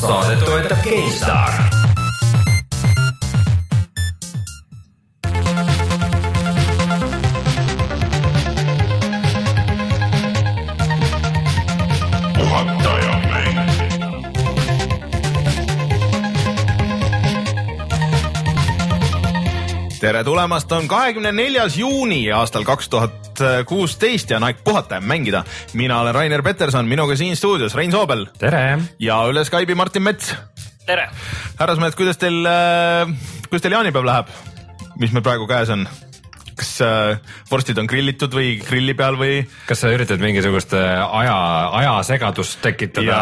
saadet toetab GameStar. tere tulemast, on kahekümne neljas juuni aastal kaks tuhat kuusteist ja on aeg puhata ja mängida. mina olen Rainer Peterson, minuga siin stuudios Rein Soobel. tere! ja üle Skype'i Martin Mets. tere! härrasmehed, kuidas teil, kuidas teil jaanipäev läheb? mis meil praegu käes on? Kas äh, vorstid on grilitud või grilli peal või? kas sa üritad mingisugust äh, aja, ajasegadust tekitada,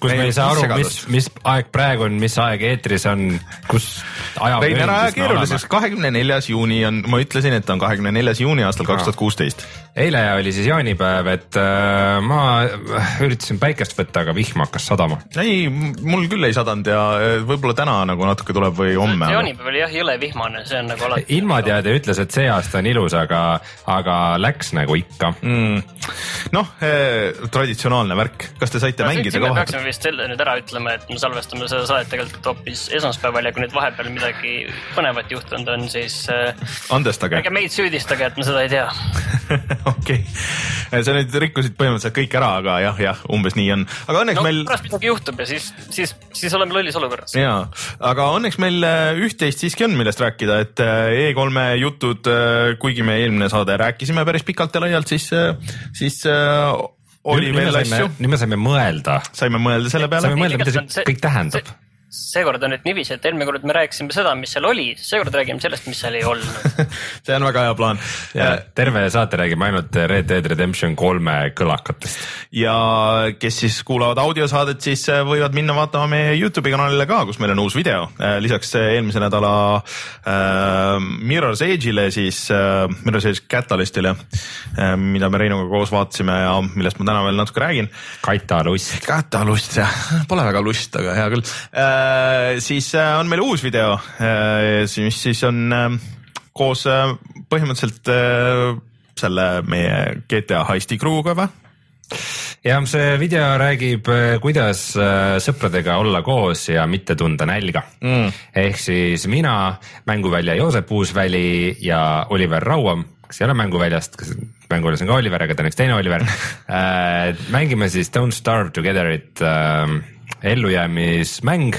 kus me ei saa aru, mis, mis aeg praegu on, mis aeg eetris on, kus aja. Rein, ära aja keeruliseks, kahekümne neljas juuni on, ma ütlesin, et on kahekümne neljas juuni aastal kaks tuhat kuusteist eile oli siis jaanipäev, et äh, ma üritasin päikest võtta, aga vihm hakkas sadama. ei, mul küll ei sadanud ja võib-olla täna nagu natuke tuleb või homme. jaanipäev oli jah jõle vihmane, see on nagu alati. ilmateade ütles, et see aasta on ilus, aga, aga läks nagu ikka mm.. noh eh,, traditsionaalne värk, kas te saite no, mängida ka vahepeal? peaksime vist selle nüüd ära ütlema, et me salvestame seda saadet tegelikult hoopis esmaspäeval ja kui nüüd vahepeal midagi põnevat juhtunud on, siis äh,. andestage. ärge meid süüdistage, et me seda ei tea okei okay., sa nüüd rikkusid põhimõtteliselt kõik ära, aga jah, jah, umbes nii on, aga õnneks no, meil. pärast midagi juhtub ja siis, siis, siis oleme lollis olukorras. ja, aga õnneks meil äh, üht-teist siiski on, millest rääkida, et äh, E3-e jutud, äh, kuigi me eelmine saade rääkisime päris pikalt ja laialt, siis, siis oli nüüd, veel asju. nüüd me saime mõelda. saime mõelda selle peale. saime mõelda, mida see kõik tähendab seekord on nüüd niiviisi, et eelmine kord me rääkisime seda, mis seal oli, seekord räägime sellest, mis seal ei olnud see on väga hea plaan. terve saate räägime ainult Red Dead Redemption kolme kõlakatest. ja kes siis kuulavad audiosaadet, siis äh, võivad minna vaatama meie Youtube'i kanalile ka, kus meil on uus video. Äh, lisaks äh, eelmise nädala äh, Mirror's Edge'ile siis äh,, Mirror's Edge Catalystile äh,, mida me Reinuga koos vaatasime ja millest ma täna veel natuke räägin. katalust. katalust jah, pole väga lust, aga hea küll Äh, siis äh, on meil uus video, äh, mis siis on koos põhimõtteliselt selle meie GTA heisti crew'ga või? jah, see video räägib, kuidas sõpradega olla koos ja mitte tunda nälga mm.. ehk siis mina, mänguvälja Joosep Uusväli ja Oliver Rauam, kes ei ole mänguväljast, kas mänguväljas on ka Oliver, aga ta on üks teine Oliver mängime siis Don't Starve Together'it äh, ellujäämismäng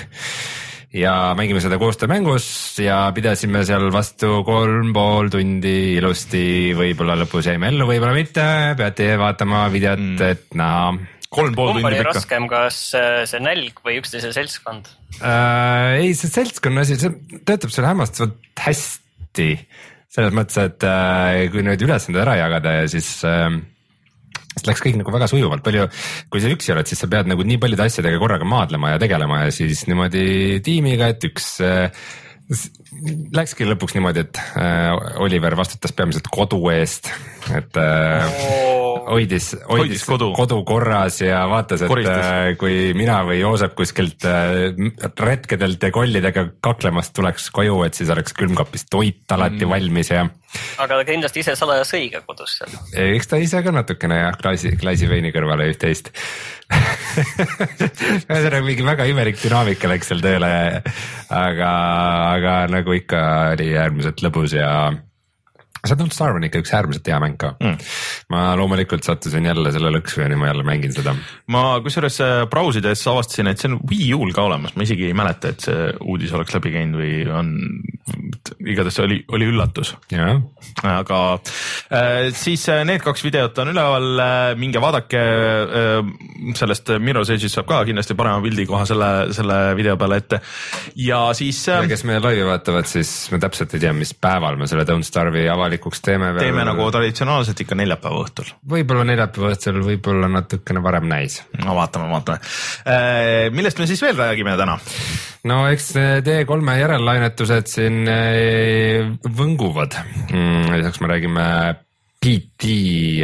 ja mängime seda koostöömängus ja pidasime seal vastu kolm pool tundi ilusti, võib-olla lõpus jäime ellu, võib-olla mitte, peate vaatama videot mm., et näha kolm pool tundi pikka. raskem, kas äh, see nälg või üksteise seltskond äh,? ei, see seltskonna asi, see töötab seal hämmastavalt hästi. selles mõttes, et äh, kui nüüd ülesanded ära jagada ja siis äh, sest läks kõik nagu väga sujuvalt, palju, kui sa üksi oled, siis sa pead nagu nii paljude asjadega korraga maadlema ja tegelema ja siis niimoodi tiimiga, et üks äh, Läkski lõpuks niimoodi, et äh, Oliver vastutas peamiselt kodu eest, et äh, hoidis, hoidis kodu. kodu korras ja vaatas, et Koristas. äh, kui mina või Joosep kuskilt äh, retkedelt ja kollidega kaklemast tuleks koju, et siis oleks külmkapis toit alati mm. valmis ja. aga ta kindlasti ise salaja sõi ka kodus seal. eks ta ise ka natukene jah, klaasi, klaasi veini kõrvale üht-teist ühesõnaga mingi väga imelik dünaamika läks seal tööle, aga, aga nagu ikka oli äärmiselt lõbus ja see Don't Starve on ikka üks äärmiselt hea mäng ka mm.. ma loomulikult sattusin jälle selle lõksu ja nüüd ma jälle mängin seda. ma kusjuures äh, brausides avastasin, et see on Wii U-l ka olemas, ma isegi ei mäleta, et see uudis oleks läbi käinud või on, igatahes oli, oli üllatus. aga äh, siis äh, need kaks videot on üleval minge vaadake sellest Mirror's Edge'ist saab ka kindlasti parema pildi koha selle, selle video peale ette ja siis äh,. kes meie laivi vaatavad, siis me täpselt ei tea, mis päeval me selle Don't Starve'i avalikuks avalikuks teeme veel. teeme nagu traditsionaalselt ikka neljapäeva õhtul. võib-olla neljapäeva õhtul, võib-olla natukene varem näis. no vaatame, vaatame. Äh, millest me siis veel räägime täna? no eks T3-e järellainetused siin äh, võnguvad. Mm, lisaks me räägime PT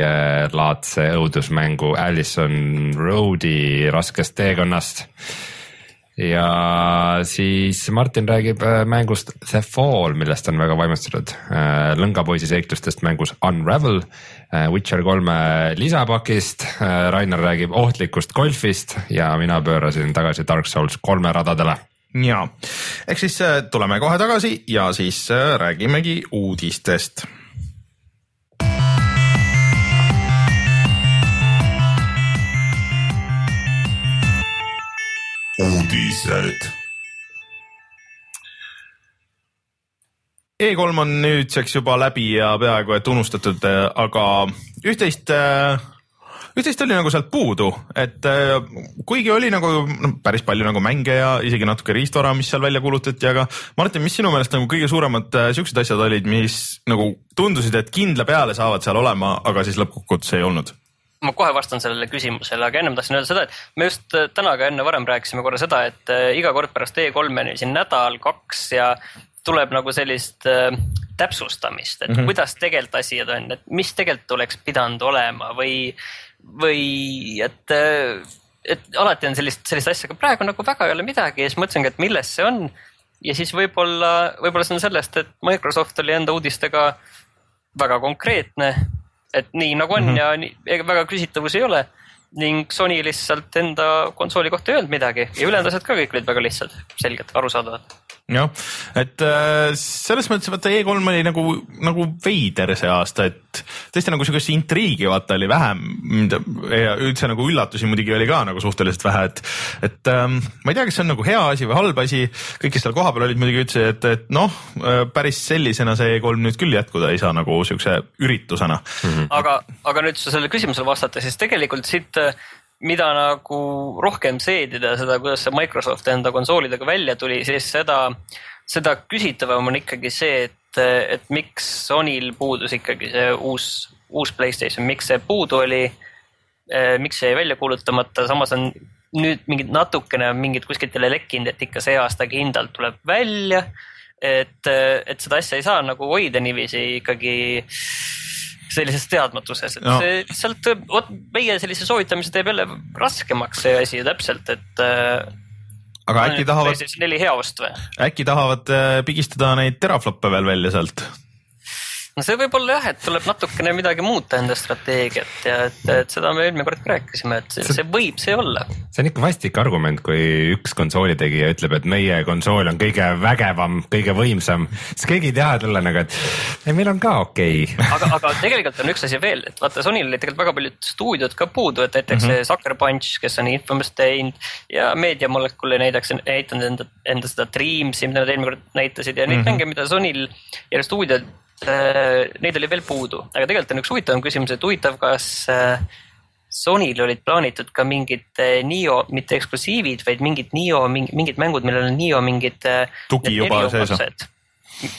äh, õudusmängu Allison Road'i raskest teekonnast ja siis Martin räägib äh, mängust The Fall, millest on väga vaimustatud. Äh, lõngapoisi seiklustest mängus Unravel, äh, Witcher kolme lisapakist. Rainer räägib ohtlikust golfist ja mina pöörasin tagasi Dark Souls kolme radadele ja, ehk siis tuleme kohe tagasi ja siis räägimegi uudistest uudised. E3 on nüüdseks juba läbi ja peaaegu et unustatud, aga üht-teist üht-teist oli nagu sealt puudu, et kuigi oli nagu no, päris palju nagu mänge ja isegi natuke riistvara, mis seal välja kuulutati, aga Martin, mis sinu meelest nagu kõige suuremad siuksed asjad olid, mis nagu tundusid, et kindla peale saavad seal olema, aga siis lõppkokkuvõttes ei olnud? Ma kohe vastan sellele küsimusele, aga ennem tahtsin öelda seda, et me just äh, täna ka enne varem rääkisime korra seda, et äh, iga kord pärast E3-ni siin nädal-kaks ja tuleb nagu sellist äh, täpsustamist, et mm -hmm. kuidas tegelikult asjad on, et mis tegelikult oleks pidanud olema või, või et, et alati on sellist, sellist asja, aga praegu nagu väga ei ole midagi ja siis mõtlesingi, et milles see on. ja siis võib-olla, võib-olla see on sellest, et Microsoft oli enda uudistega väga konkreetne et nii nagu on mm -hmm. ja nii, ega väga küsitavusi ei ole ning Sony lihtsalt enda konsooli kohta ei öelnud midagi ja ülejäänud asjad ka kõik olid väga lihtsad, selged, arusaadavad jah, et äh, selles mõttes vaata E3 oli nagu, nagu veider see aasta, et tõesti nagu sihukest intriigi vaata oli vähem ja üldse nagu üllatusi muidugi oli ka nagu suhteliselt vähe, et, et ähm, ma ei tea, kas see on nagu hea asi või halb asi. kõik, kes seal kohapeal olid, muidugi ütlesid, et, et noh, äh, päris sellisena see E3 nüüd küll jätkuda ei saa nagu sihukese üritusena mm. -hmm. aga, aga nüüd sellele küsimusele vastata, siis tegelikult siit mida nagu rohkem seedida seda, kuidas see Microsoft enda konsoolidega välja tuli, siis seda, seda küsitavam on ikkagi see, et, et miks Sonyl puudus ikkagi see uus, uus Playstation, miks see puudu oli. Eh, miks see jäi välja kuulutamata, samas on nüüd mingid natukene mingid kuskilt jälle lekkinud, et ikka see aasta kindlalt tuleb välja. et, et seda asja ei saa nagu hoida niiviisi ikkagi sellises teadmatuses, et no. see lihtsalt, vot meie sellise soovitamise teeb jälle raskemaks see asi täpselt, et äh, aga äkki tahavad. neli hea ost või? äkki tahavad äh, pigistada neid terafloppe veel välja sealt no see võib olla jah, et tuleb natukene midagi muuta enda strateegiat ja et, et seda me eelmine kord rääkisime, et see, see võib see olla. see on ikka vastik argument, kui üks konsooli tegija ütleb, et meie konsool on kõige vägevam, kõige võimsam, siis keegi ei taha tulla nagu, et ei, meil on ka okei okay. aga, aga tegelikult on üks asi veel, et vaata, Sonyl oli tegelikult väga paljud stuudiod ka puudu, et näiteks mm -hmm. Sucker Punch, kes on Infamous teinud ja Media Molecule näiteks näitanud enda, enda seda Dreamsi, mida nad eelmine kord näitasid ja neid mm -hmm. mänge, mida Sonyl ja stuudiod neid oli veel puudu, aga tegelikult on üks huvitavam küsimus, et huvitav, kas äh, Sonyl olid plaanitud ka mingid äh, Nio, mitte eksklusiivid, vaid mingid Nio, mingid mängud, millel on Nio mingid. tugi juba sees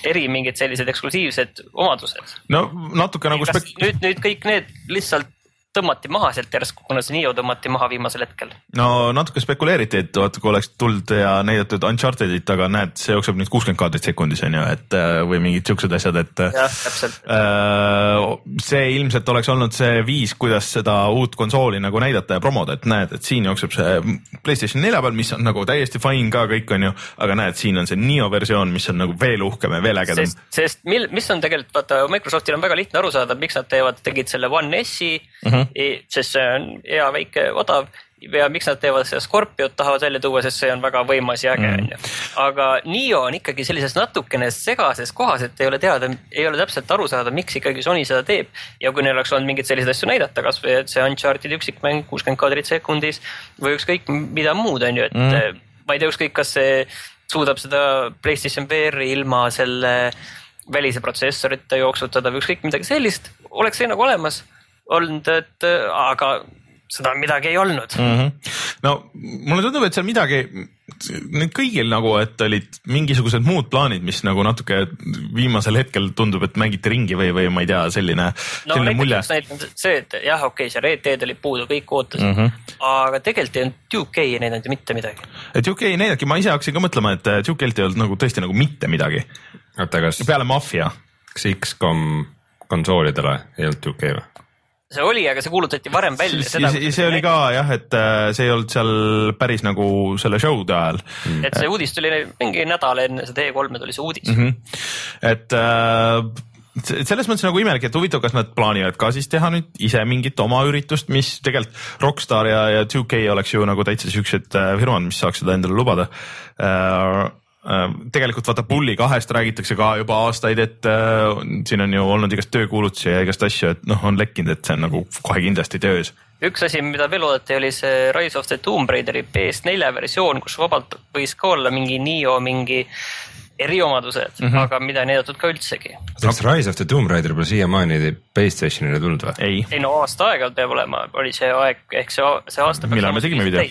eri mingid sellised eksklusiivsed omadused. no natuke nagu. nüüd, nüüd kõik need lihtsalt tõmmati maha sealt järsku, kuna see Nio tõmmati maha viimasel hetkel. no natuke spekuleeriti, et vaata, kui oleks tulnud ja näidatud Uncharted'it, aga näed, see jookseb nüüd kuuskümmend kaadrit sekundis on ju, et äh, või mingid siuksed asjad, et. täpselt äh,. see ilmselt oleks olnud see viis, kuidas seda uut konsooli nagu näidata ja promoda, et näed, et siin jookseb see Playstation nelja peal, mis on nagu täiesti fine ka kõik on ju, aga näed, siin on see Nio versioon, mis on nagu veel uhkem ja veel ägedam. sest, sest mil, mis on tegelikult vaata Microsoftil on väga lihtne aru saada, miks nad teevad, tegid selle One S-i mm. -hmm sest see on hea, väike, odav. Ja miks nad teevad seda Scorpiot, tahavad välja tuua, sest see on väga võimas ja äge onju mm.. aga Nio on ikkagi sellises natukene segases kohas, et ei ole teada, ei ole täpselt aru saada, miks ikkagi Sony seda teeb. ja kui neil oleks olnud mingeid selliseid asju näidata, kasvõi et see Uncharted'i üksikmäng kuuskümmend kaadrit sekundis või ükskõik mida muud onju, et mm. ma ei tea, ükskõik, kas see suudab seda Playstation VR-i ilma selle välise protsessorita jooksutada või ükskõik midagi sellist, oleks see nagu olemas olnud, et aga seda midagi ei olnud mm. -hmm. no mulle tundub, et seal midagi, nüüd kõigil nagu, et olid mingisugused muud plaanid, mis nagu natuke viimasel hetkel tundub, et mängiti ringi või, või ma ei tea, selline, no, selline mulje. see, et jah, okei okay,, see Red Dead oli puudu, kõik ootasid mm, -hmm. aga tegelikult ei olnud Duke ei näidanud ju mitte midagi. Duke ei näidanudki, ma ise hakkasin ka mõtlema, et Duke'ilt ei olnud nagu tõesti nagu mitte midagi. oota, kas. peale Mafia. kas X-kom konsoolidele ei olnud Duke või? See oli, aga see kuulutati varem välja. see, see oli ka jah, et äh, see ei olnud seal päris nagu selle show'de ajal. et see uudis tuli mingi nädal enne seda E3-e tuli see uudis mm. -hmm. et äh, selles mõttes nagu imelik, et huvitav, kas nad plaanivad ka siis teha nüüd ise mingit oma üritust, mis tegelikult Rockstar ja, ja 2K oleks ju nagu täitsa siuksed äh, firmad, mis saaks seda endale lubada Äh, tegelikult vaata Bully kahest räägitakse ka juba aastaid, et äh, siin on ju olnud igast töökuulutusi ja igast asju, et noh, on lekkinud, et see on nagu kohe kindlasti töös. üks asi, mida veel oodati, oli see Rise of the Tomb Raideri PS4 versioon, kus vabalt võis ka olla mingi Nio mingi eriomadused mm, -hmm. aga mida ei näidatud ka üldsegi. kas Rise of the Tomb Raider pole siiamaani Playstationile tulnud või? ei, ei no aasta aega peab olema, oli see aeg ehk see, see aasta. millal me tegime video?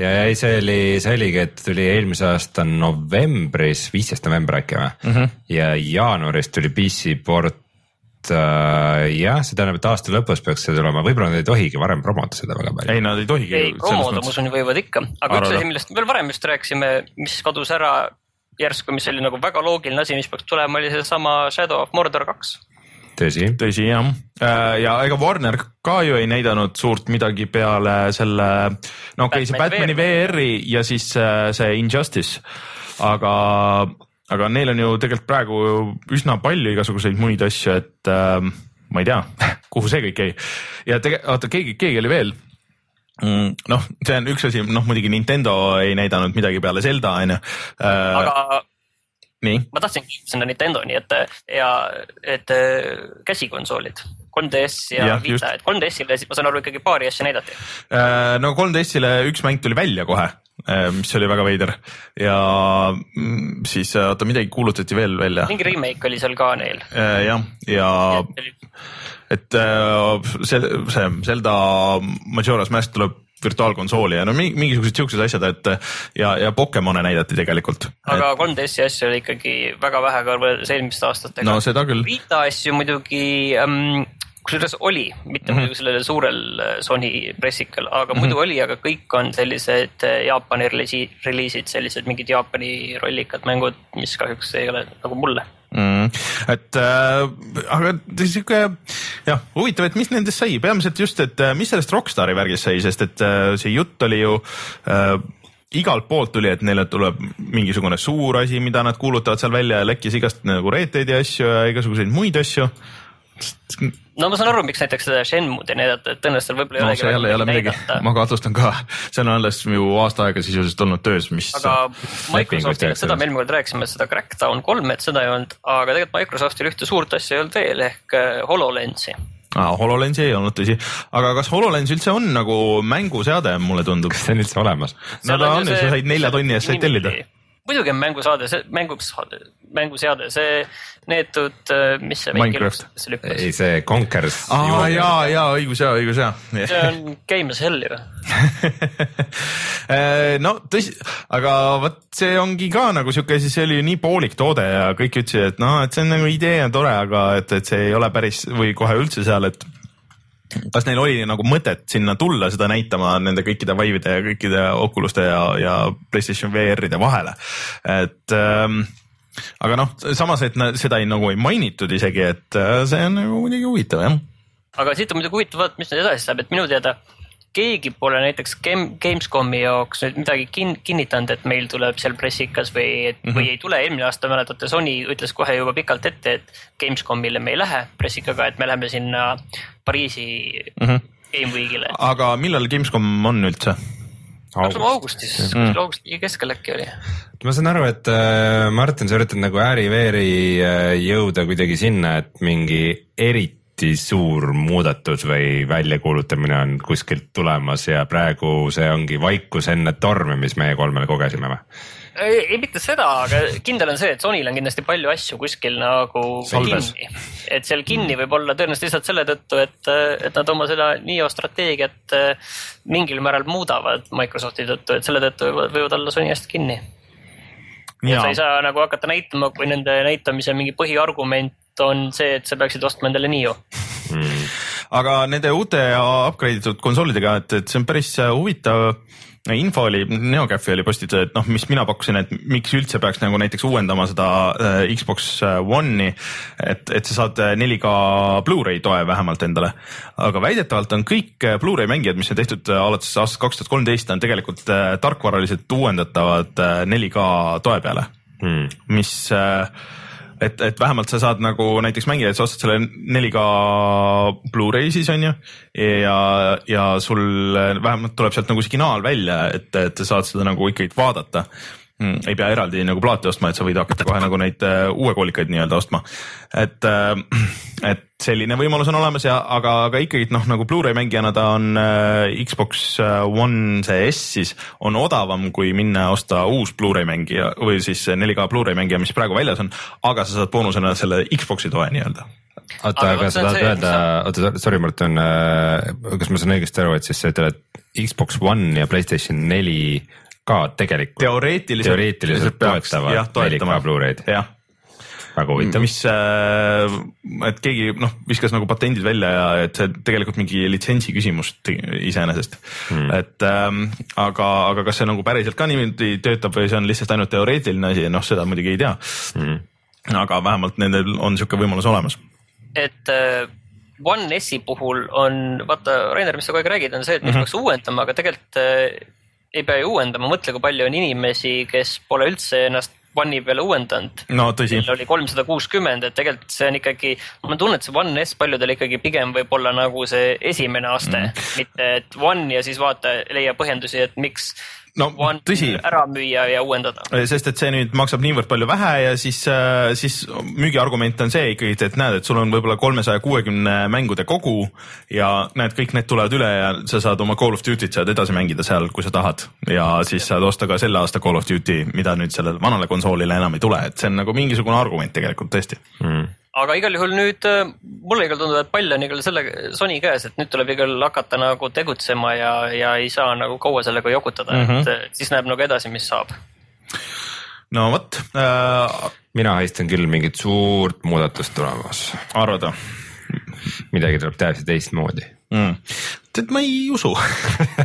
Ja ei, see oli, see oligi, et tuli eelmise aasta novembris, viisteist november äkki või mm? -hmm. ja jaanuaris tuli PC port äh, jah, see tähendab, et aasta lõpus peaks see tulema, võib-olla nad ei tohigi varem promoda seda väga palju. ei, nad ei tohigi. ei, promoda ma usun võivad ikka, aga Arvada. üks asi, millest veel varem just rääkisime, mis kadus ära järsku, mis oli nagu väga loogiline asi, mis peaks tulema, oli seesama Shadow of Mordor kaks tõsi. tõsi jah, äh, ja ega Warner ka ju ei näidanud suurt midagi peale selle, no okei okay,, see Batman'i VR-i. Ja siis äh, see Injustice, aga, aga neil on ju tegelikult praegu üsna palju igasuguseid muid asju, et äh, ma ei tea kuhu see kõik jäi. Ja tegelikult, oota keegi, keegi oli veel. Mm, noh, see on üks asi, noh muidugi Nintendo ei näidanud midagi peale Zelda onju. Äh, aga ma tahtsin sinna Nintendoni, et ja et äh, käsikonsoolid 3DS ja, ja Vita, et 3DS-ile ma saan aru ikkagi paari asja näidati. Äh, no 3DS-ile üks mäng tuli välja kohe, äh, mis oli väga veider ja mm, siis oota midagi kuulutati veel välja. mingi remake oli seal ka neil. jah, ja, ja et see, see Zelda Majora's Mask tuleb virtuaalkonsooli ja no mingisugused siuksed asjad, et ja, ja Pokemone näidati tegelikult. aga 3DS-i asju oli ikkagi väga vähe võrreldes eelmiste aastatega. no seda küll. Vita asju muidugi ähm, kusjuures oli, mitte mm -hmm. muidugi sellel suurel äh, Sony pressikal, aga mm -hmm. muidu oli, aga kõik on sellised äh, Jaapani reliisid, sellised mingid Jaapani rollikad mängud, mis kahjuks ei ole nagu mulle mm,. et äh, aga sihuke jah, huvitav, et mis nendest sai, peamiselt just, et äh, mis sellest Rockstari värgist sai, sest et äh, see jutt oli ju äh, igalt poolt tuli, et neile tuleb mingisugune suur asi, mida nad kuulutavad seal välja ja lekkis igast nagu reeteid ja asju ja igasuguseid muid asju no ma saan aru, miks näiteks seda Shenmue'd ei näidata, et tõenäoliselt võib-olla ei no, olegi see jälle ei ole midagi, ma kahtlustan ka, see on alles ju aasta aega sisuliselt olnud töös, mis. aga Microsoftil, seda me eelmine kord rääkisime, seda Crackdown kolme, et seda ei olnud, aga tegelikult Microsoftil ühte suurt asja ei olnud veel ehk äh, HoloLensi ah,. HoloLensi ei olnud tõsi, aga kas HoloLens üldse on nagu mänguseade, mulle tundub? kas see on üldse olemas? no ta on, sa said nelja tonni eest said tellida muidugi on mängusaade, see mänguks, mänguseade, see neetud, äh, mis see Minecraft, ei see Conkers. aa ja, ja õigus ja õigus ja. see on Game as hell ju äh, no tõsi, aga vot see ongi ka nagu sihuke, siis see oli ju nii poolik toode ja kõik ütlesid, et noh, et see on nagu idee on tore, aga et, et see ei ole päris või kohe üldse seal, et kas neil oli nagu mõtet sinna tulla seda näitama nende kõikide Vive'ide ja kõikide Oculuste ja, ja Playstation VR-ide vahele, et ähm, aga noh, samas, et seda ei, nagu ei mainitud isegi, et äh, see on nagu muidugi huvitav jah. aga siit on muidugi huvitav vaadata, mis nüüd edasi saab, et minu teada keegi pole näiteks Game, Gamescomi jaoks nüüd midagi kin, kinnitanud, et meil tuleb seal pressikas või et mm, -hmm. või ei tule. eelmine aasta mäletate, Sony ütles kohe juba pikalt ette, et Gamescomile me ei lähe pressikaga, et me läheme sinna Pariisi mm -hmm. Game Weekile. aga millal Gamescom on üldse? August. augustis mm., kuskil augusti keskel äkki oli. ma saan aru, et äh, Martin, sa üritad nagu ääri-veeri äh, jõuda kuidagi sinna, et mingi eriti eriti suur muudatus või väljakuulutamine on kuskilt tulemas ja praegu see ongi vaikus enne tormi, mis meie kolmele kogesime või? ei, ei mitte seda, aga kindel on see, et Sonyl on kindlasti palju asju kuskil nagu Salves. kinni. et seal kinni võib olla tõenäoliselt lihtsalt selle tõttu, et, et nad oma seda Nio strateegiat eh, mingil määral muudavad Microsofti tõttu, et selle tõttu võivad, võivad olla Sony asjad kinni. ja sa ei saa nagu hakata näitama, kui nende näitamise mingi põhiargument on see, et sa peaksid ostma endale Nio mm.. aga nende uute ja upgrade itud konsoolidega, et, et see on päris huvitav info oli, NeoCafi oli postitud, et noh, mis mina pakkusin, et miks üldse peaks nagu näiteks uuendama seda äh, Xbox One'i, et, et sa saad 4K Blu-ray toe vähemalt endale. aga väidetavalt on kõik Blu-ray mängijad, mis on tehtud alates aastast kaks tuhat kolmteist, on tegelikult tarkvaraliselt uuendatavad 4K toe peale hmm., mis äh, et, et vähemalt sa saad nagu näiteks mängida, et sa ostad selle 4K Blu-ray siis on ju. ja, ja sul vähemalt tuleb sealt nagu signaal välja, et, et sa saad seda nagu ikkagi vaadata mm,. ei pea eraldi nagu plaati ostma, et sa võid hakata kohe nagu neid uh, uue koolikaid nii-öelda ostma. et uh,, et selline võimalus on olemas ja, aga, aga ikkagi noh, nagu Blu-ray mängijana ta on uh, Xbox One see S siis on odavam, kui minna osta uus Blu-ray mängija või siis 4K Blu-ray mängija, mis praegu väljas on, aga sa saad boonusena selle Xbox'i toe nii-öelda oota, aga sa tahad öelda, oota sorry Martin, kas ma saan õigesti aru, et siis sa ütled Xbox One ja Playstation neli ka tegelikult teoreetiliselt, teoreetiliselt toetavad 4K Blu-ray'd. väga huvitav. mis, äh, et keegi noh, viskas nagu patendid välja ja et see tegelikult mingi litsentsi küsimus iseenesest hmm.. et ähm, aga, aga kas see nagu päriselt ka niimoodi töötab või see on lihtsalt ainult teoreetiline asi, noh, seda muidugi ei tea hmm.. aga vähemalt nendel on sihuke võimalus olemas. et äh One S-i puhul on, vaata, Rainer, mis sa kogu aeg räägid, on see, et miks mm -hmm. peaks uuendama, aga tegelikult äh, ei pea ju uuendama, mõtle, kui palju on inimesi, kes pole üldse ennast One'i peale uuendanud. no tõsi. oli kolmsada kuuskümmend, et tegelikult see on ikkagi, ma tunnen, et see One S paljudel ikkagi pigem võib olla nagu see esimene aste mm., mitte et One ja siis vaata, leia põhjendusi, et miks no tõsi. ära müüa ja uuendada. sest et see nüüd maksab niivõrd palju vähe ja siis, äh, siis müügiargument on see ikkagi, et näed, et sul on võib-olla kolmesaja kuuekümne mängude kogu ja näed, kõik need tulevad üle ja sa saad oma Call of Duty't saad edasi mängida seal, kui sa tahad. ja siis saad osta ka selle aasta Call of Duty, mida nüüd sellele vanale konsoolile enam ei tule, et see on nagu mingisugune argument tegelikult tõesti mm aga igal juhul nüüd äh, mulle igal tundub, et pall on igal selle Sony käes, et nüüd tuleb igal hakata nagu tegutsema ja, ja ei saa nagu kaua sellega jokutada mm, -hmm. et siis näeb nagu edasi, mis saab. no vot äh.... mina haistan küll mingit suurt muudatust tulemas. arvad või? midagi tuleb täiesti teistmoodi mm tead, ma ei usu.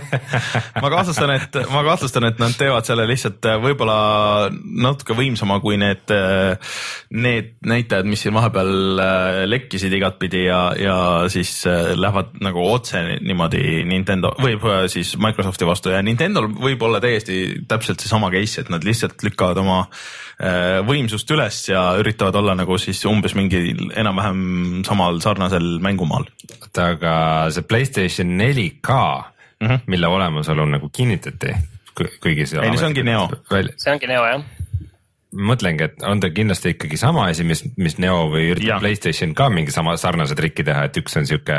Ma kahtlustan, et ma kahtlustan, et nad teevad selle lihtsalt äh, võib-olla natuke võimsama kui need, äh, need näitajad, mis siin vahepeal äh, lekkisid igatpidi ja, ja siis lähevad nagu otse niimoodi Nintendo või siis Microsofti vastu. Ja Nintendo'l võib olla täiesti täpselt seesama case, et nad lihtsalt lükkavad oma võimsust üles ja üritavad olla nagu siis umbes mingi enam-vähem samal sarnasel mängumaal. oota, aga see Playstation 4K mm, -hmm. mille olemasolu nagu kinnitati, kuigi see. ei see ongi Neo. see ongi Neo jah mõtlengi, et on ta kindlasti ikkagi sama asi, mis, mis Neo või üritab ja. Playstation ka mingi sama sarnase triki teha, et üks on sihuke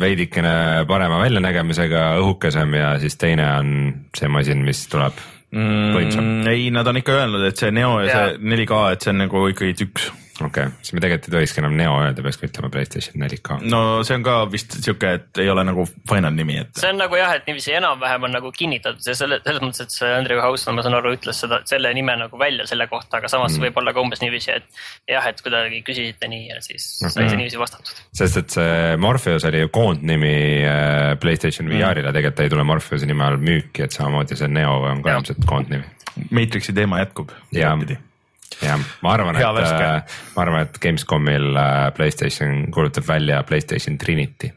veidikene parema väljanägemisega, õhukesem ja siis teine on see masin, mis tuleb mm,. ei, nad on ikka öelnud, et see Neo ja, ja. see 4K, et see on nagu ikkagi üks okei okay., siis me tegelikult ei tohikski enam Neo öelda, peaks ka ütlema Playstation 4K. no see on ka vist sihuke, et ei ole nagu final nimi, et. see on nagu jah, et niiviisi enam-vähem on nagu kinnitatud ja selle, selles mõttes, et see Andrew House, ma saan aru, ütles seda, selle nime nagu välja selle kohta, aga samas mm. võib olla ka umbes niiviisi, et jah, et kuidagi küsisite nii ja siis mm -hmm. sai see niiviisi vastatud. sest et see Morpheus oli ju koondnimi äh, Playstation mm. VR-ile, tegelikult ei tule Morpheuse nime all müüki, et samamoodi see Neo on ka ilmselt koondnimi. Matrixi teema jätkub. jah jah, ma arvan, et, äh, ma arvan, et Gamescomil äh, Playstation kuulutab välja Playstation Trinity.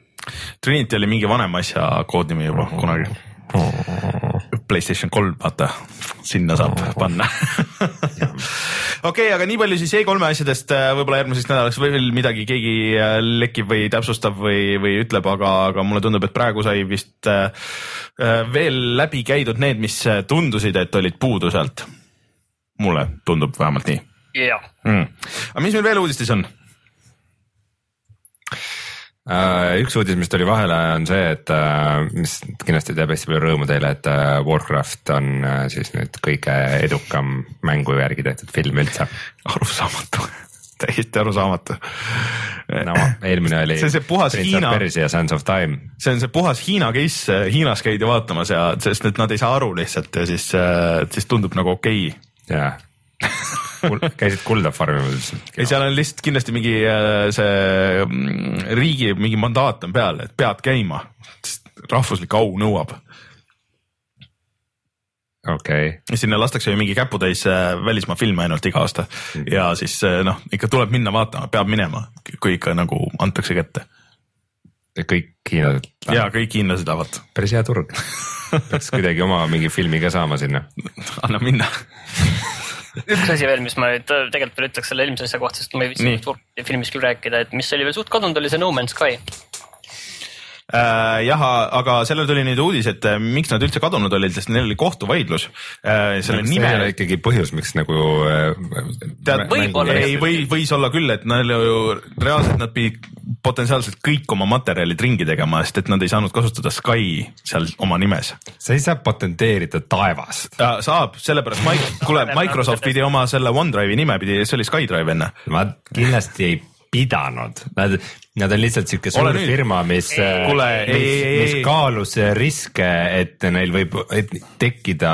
Trinity oli mingi vanema asja koodnimi juba oh. kunagi oh.. Playstation kolm, vaata, sinna saab oh. panna okei okay,, aga nii palju siis E3-e asjadest, äh, võib-olla järgmiseks nädalaks veel midagi keegi lekib või täpsustab või, või ütleb, aga, aga mulle tundub, et praegu sai vist veel läbi käidud need, mis tundusid, et olid puudu sealt mulle tundub vähemalt nii. jah mm.. aga mis meil veel uudistes on? Uh, üks uudis, mis tuli vahele, on see, et uh, mis kindlasti teeb hästi palju rõõmu teile, et uh, Warcraft on siis nüüd kõige edukam mängu järgi tehtud film üldse. arusaamatu täiesti arusaamatu. no eelmine oli. see on see puhas Prince Hiina. ja Sands of Time. see on see puhas Hiina case, Hiinas käidi vaatamas ja sest et nad ei saa aru lihtsalt ja siis, siis tundub nagu okei okay jah käisid kulda farmimas üldse? ei, seal on lihtsalt kindlasti mingi äh, see mm, riigi mingi mandaat on peal, et pead käima, rahvuslik au nõuab okei okay.. sinna lastakse ju mingi käputäis äh, välismaa filme ainult iga aasta mm ja siis äh, noh, ikka tuleb minna vaatama, peab minema, kui ikka nagu antakse kätte. kõik hiinlased? ja kõik hiinlased lähevad. päris hea turg peaks kuidagi oma mingi filmi ka saama sinna. anna minna üks asi veel, mis ma nüüd tegelikult veel ütleks selle eelmise asja kohta, sest ma ei viitsi filmist küll rääkida, et mis oli veel suht kadunud, oli see No Man's Sky. Äh, jah, aga sellele tuli nüüd uudis, et äh, miks nad üldse kadunud olid, sest neil oli kohtuvaidlus äh, selle nime. see ei ole ikkagi põhjus, miks nagu. tead, võib-olla ei, või võis olla küll, et neil ju reaalselt nad pidid potentsiaalselt kõik oma materjalid ringi tegema, sest et nad ei saanud kasutada Sky seal oma nimes. sa ei saa patenteerida taevast. saab, sellepärast kuule, Microsoft pidi oma selle OneDrive'i nime pidi, see oli SkyDrive enne. ma kindlasti ei pidanud, nad, nad on lihtsalt sihuke suur nüüd. firma, mis, mis, mis kaalus riske, et neil võib tekkida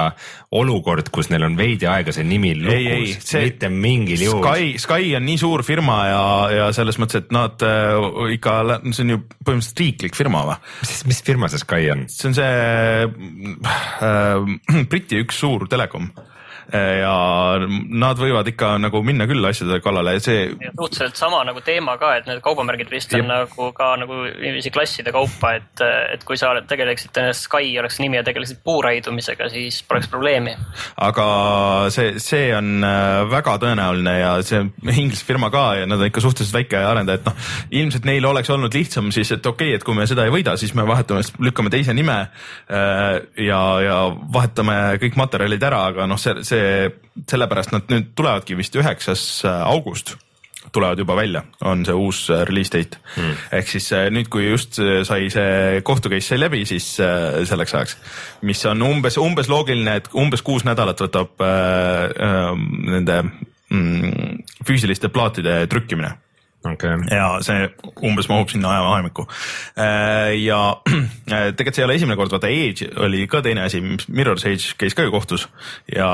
olukord, kus neil on veidi aega see nimi lukus, mitte mingil juhul. Sky, Sky on nii suur firma ja, ja selles mõttes, et nad äh, ikka, see on ju põhimõtteliselt riiklik firma või? mis, mis firma see Sky on? see on see äh, Briti üks suur telekom ja nad võivad ikka nagu minna küll asjade kallale ja see. suhteliselt sama nagu teema ka, et need kaubamärgid vist on Jep. nagu ka nagu niiviisi klasside kaupa, et, et kui sa tegeleksid, Sky oleks nimi ja tegeleksid puuraidumisega, siis poleks probleemi. aga see, see on äh, väga tõenäoline ja see Inglise firma ka ja nad on ikka suhteliselt väike arendaja, et noh, ilmselt neil oleks olnud lihtsam siis, et okei okay,, et kui me seda ei võida, siis me vahetame, lükkame teise nime äh, ja, ja vahetame kõik materjalid ära, aga noh, see, see see, sellepärast nad nüüd tulevadki vist üheksas äh, august tulevad juba välja, on see uus äh, release date. Hmm.. ehk siis äh, nüüd, kui just sai see kohtu case sai läbi, siis selleks ajaks, mis on umbes, umbes loogiline, et umbes kuus nädalat võtab äh, äh, nende mm, füüsiliste plaatide trükkimine okay.. ja see umbes mahub sinna ajavahemikku. Äh, ja äh, tegelikult see ei ole esimene kord, vaata Edge oli ka teine asi, Mirror's Edge käis ka ju kohtus ja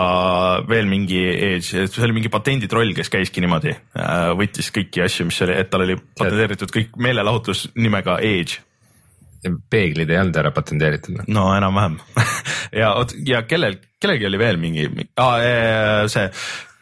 veel mingi Edge, see oli mingi patenditroll, kes käiski niimoodi, äh, võttis kõiki asju, mis oli, et tal oli patenteeritud kõik meelelahutus nimega Edge peeglid ei olnud ära patenteeritud? no enam-vähem ja, ja kellel, kellelgi oli veel mingi ah,, see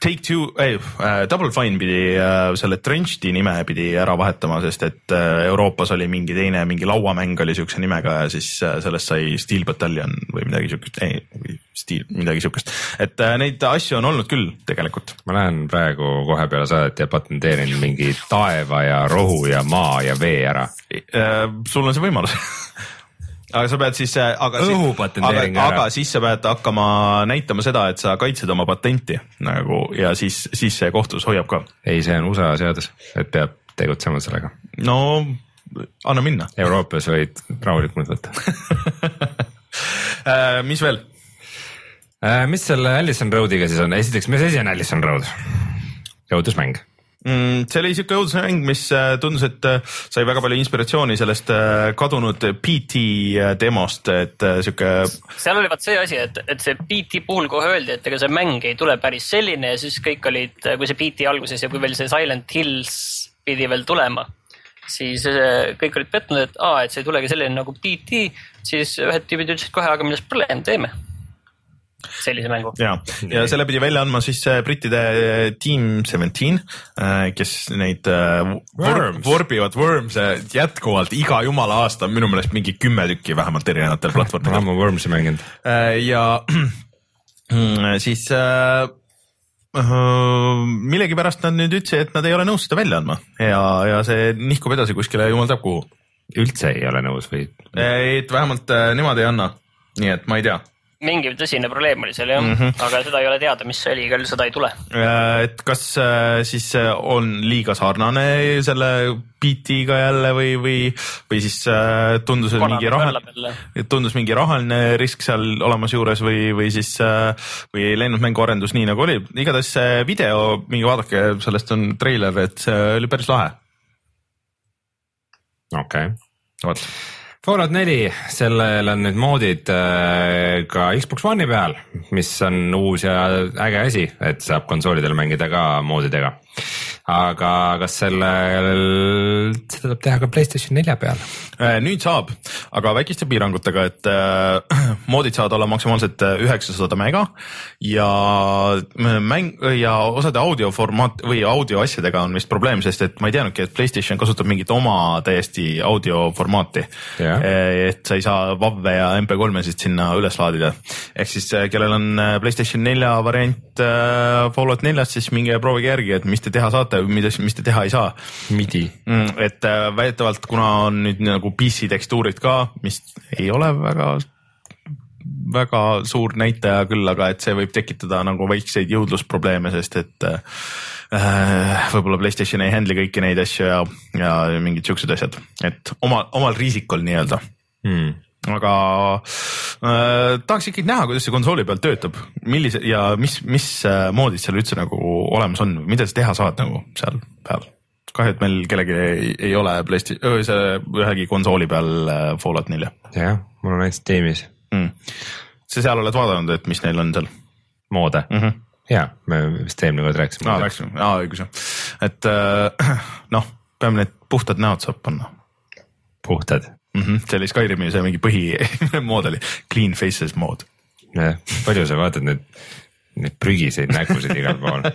Take Two, ei äh,, Double Fine pidi äh, selle Trenchdi nime pidi ära vahetama, sest et äh, Euroopas oli mingi teine, mingi lauamäng oli siukse nimega ja siis äh, sellest sai Steel Battalion või midagi siukest, ei, Steel, midagi siukest. et äh, neid asju on olnud küll tegelikult. ma lähen praegu kohe peale saadet ja patenteerin mingi taeva ja rohu ja maa ja vee ära äh,. sul on see võimalus aga sa pead siis, äh, aga, aga, aga siis sa pead hakkama näitama seda, et sa kaitsed oma patenti nagu ja siis, siis see kohtus hoiab ka. ei, see on USA seadus, et peab tegutsema sellega. no anna minna. Euroopas võid rahulikumalt võtta äh, mis veel? Äh, mis selle Allison Roadiga siis on, esiteks, mis asi on Allison Road? õudusmäng mm,? see oli siuke õudusmäng, mis äh, tundus, et äh, sai väga palju inspiratsiooni sellest äh, kadunud PT demost, et sihuke. seal oli vaat see asi, et, et see PT puhul kohe öeldi, et ega see mäng ei tule päris selline ja siis kõik olid, kui see PT alguses ja kui veel see Silent Hills pidi veel tulema siis kõik olid pettunud, et aa, et see ei tulegi selline nagu PT, siis ühed tüübid ütlesid kohe, aga milles probleem, teeme sellise mängu. ja, ja selle pidi välja andma siis äh, brittide äh, Team Seventeen, äh, kes neid Worms. vorbivad Worms'e jätkuvalt iga jumala aasta, minu meelest mingi kümme tükki vähemalt erinevatel platvormidel. ma olen Worms'i mänginud. ja siis millegipärast nad nüüd ütlesid, et nad ei ole nõus seda välja andma ja, ja see nihkub edasi kuskile jumal teab kuhu. üldse ei ole nõus või? et vähemalt nemad ei anna, nii et ma ei tea mingi tõsine probleem oli seal jah mm, -hmm. aga seda ei ole teada, mis see oli, küll seda ei tule. Äh, et kas äh, siis äh, on liiga sarnane selle beat'iga jälle või, või, või siis tundus, et mingi raha, tundus mingi rahaline risk seal olemas juures või, või siis või ei läinud mänguarendus nii nagu oli, igatahes see video, minge vaadake, sellest on treiler, et see oli päris lahe. okei okay., vot Fallout neli, sellel on nüüd moodid äh, ka Xbox One'i peal, mis on uus ja äge asi, et saab konsoolidel mängida ka moodidega. Aga kas sellel, seda saab teha ka Playstation nelja peal? Äh, nüüd saab, aga väikeste piirangutega, et äh, moodid saavad olla maksimaalselt äh, üheksasada mega ja mäng ja osade audioformaat või audio asjadega on vist probleem, sest et ma ei teadnudki, et Playstation kasutab mingit oma täiesti audioformaati yeah.. et sa ei saa WAV-e ja MP3-sid sinna üles laadida. ehk siis kellel on Playstation nelja variant Fallout neljast, siis minge proovige järgi, et mis te teha saate või mida, mis te teha ei saa. midi mm,. et väidetavalt, kuna on nüüd nagu PC tekstuurid ka, mis ei ole väga väga suur näitaja küll, aga et see võib tekitada nagu väikseid jõudlusprobleeme, sest et äh, võib-olla Playstation ei handle'i kõiki neid asju ja, ja mingid siuksed asjad, et oma, omal riisikul nii-öelda hmm aga äh, tahaks ikkagi näha, kuidas see konsooli peal töötab, millise ja mis, mis äh, moodid seal üldse nagu olemas on, mida sa teha saad nagu seal peal? kahju, et meil kellelgi ei, ei ole PlayStation, see ühegi konsooli peal äh, Fallout nelja. jah, mul on ainult Steamis mm.. sa seal oled vaadanud, et mis neil on seal? moode mm? -hmm. ja, me vist eelmine kord rääkisime. aa, rääkisime, aa õigus jah, et äh, noh, peame need puhtad näod saab panna. puhtad mm. -hmm. see oli Skyrimi see mingi põhimood oli clean faces mood. jah, palju sa vaatad neid, neid prügiseid nägusid igal pool.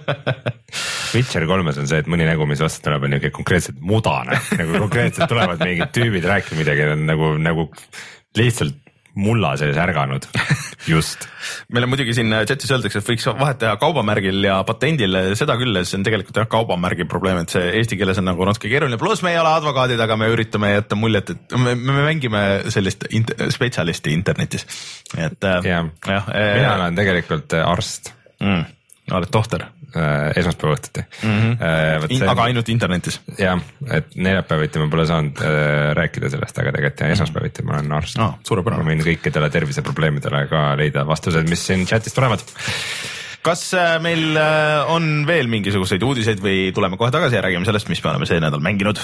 Witcher kolmes on see, et mõni nägu, mis vastu tuleb, on niuke konkreetselt mudane, nagu konkreetselt tulevad mingid tüübid rääkima midagi, nagu, nagu lihtsalt mulla sees ärganud, just. Meil on muidugi siin chatis öeldakse, et võiks vahet teha kaubamärgil ja patendil, seda küll, see on tegelikult jah kaubamärgi probleem, et see eesti keeles on nagu natuke keeruline, pluss me ei ole advokaadid, aga me üritame jätta muljet, et me, me mängime sellist int spetsialisti internetis, et äh, ja. jah. mina äh, olen tegelikult arst. Mm oled tohter äh,? esmaspäeva õhtuti mm. -hmm. In, aga ainult internetis? jah, et neljapäeviti ma pole saanud äh, rääkida sellest, aga tegelikult jah, esmaspäeviti ma olen arst ah,. ma võin kõikidele terviseprobleemidele ka leida vastused, mis siin chat'is tulevad kas äh, meil on veel mingisuguseid uudiseid või tuleme kohe tagasi ja räägime sellest, mis me oleme see nädal mänginud?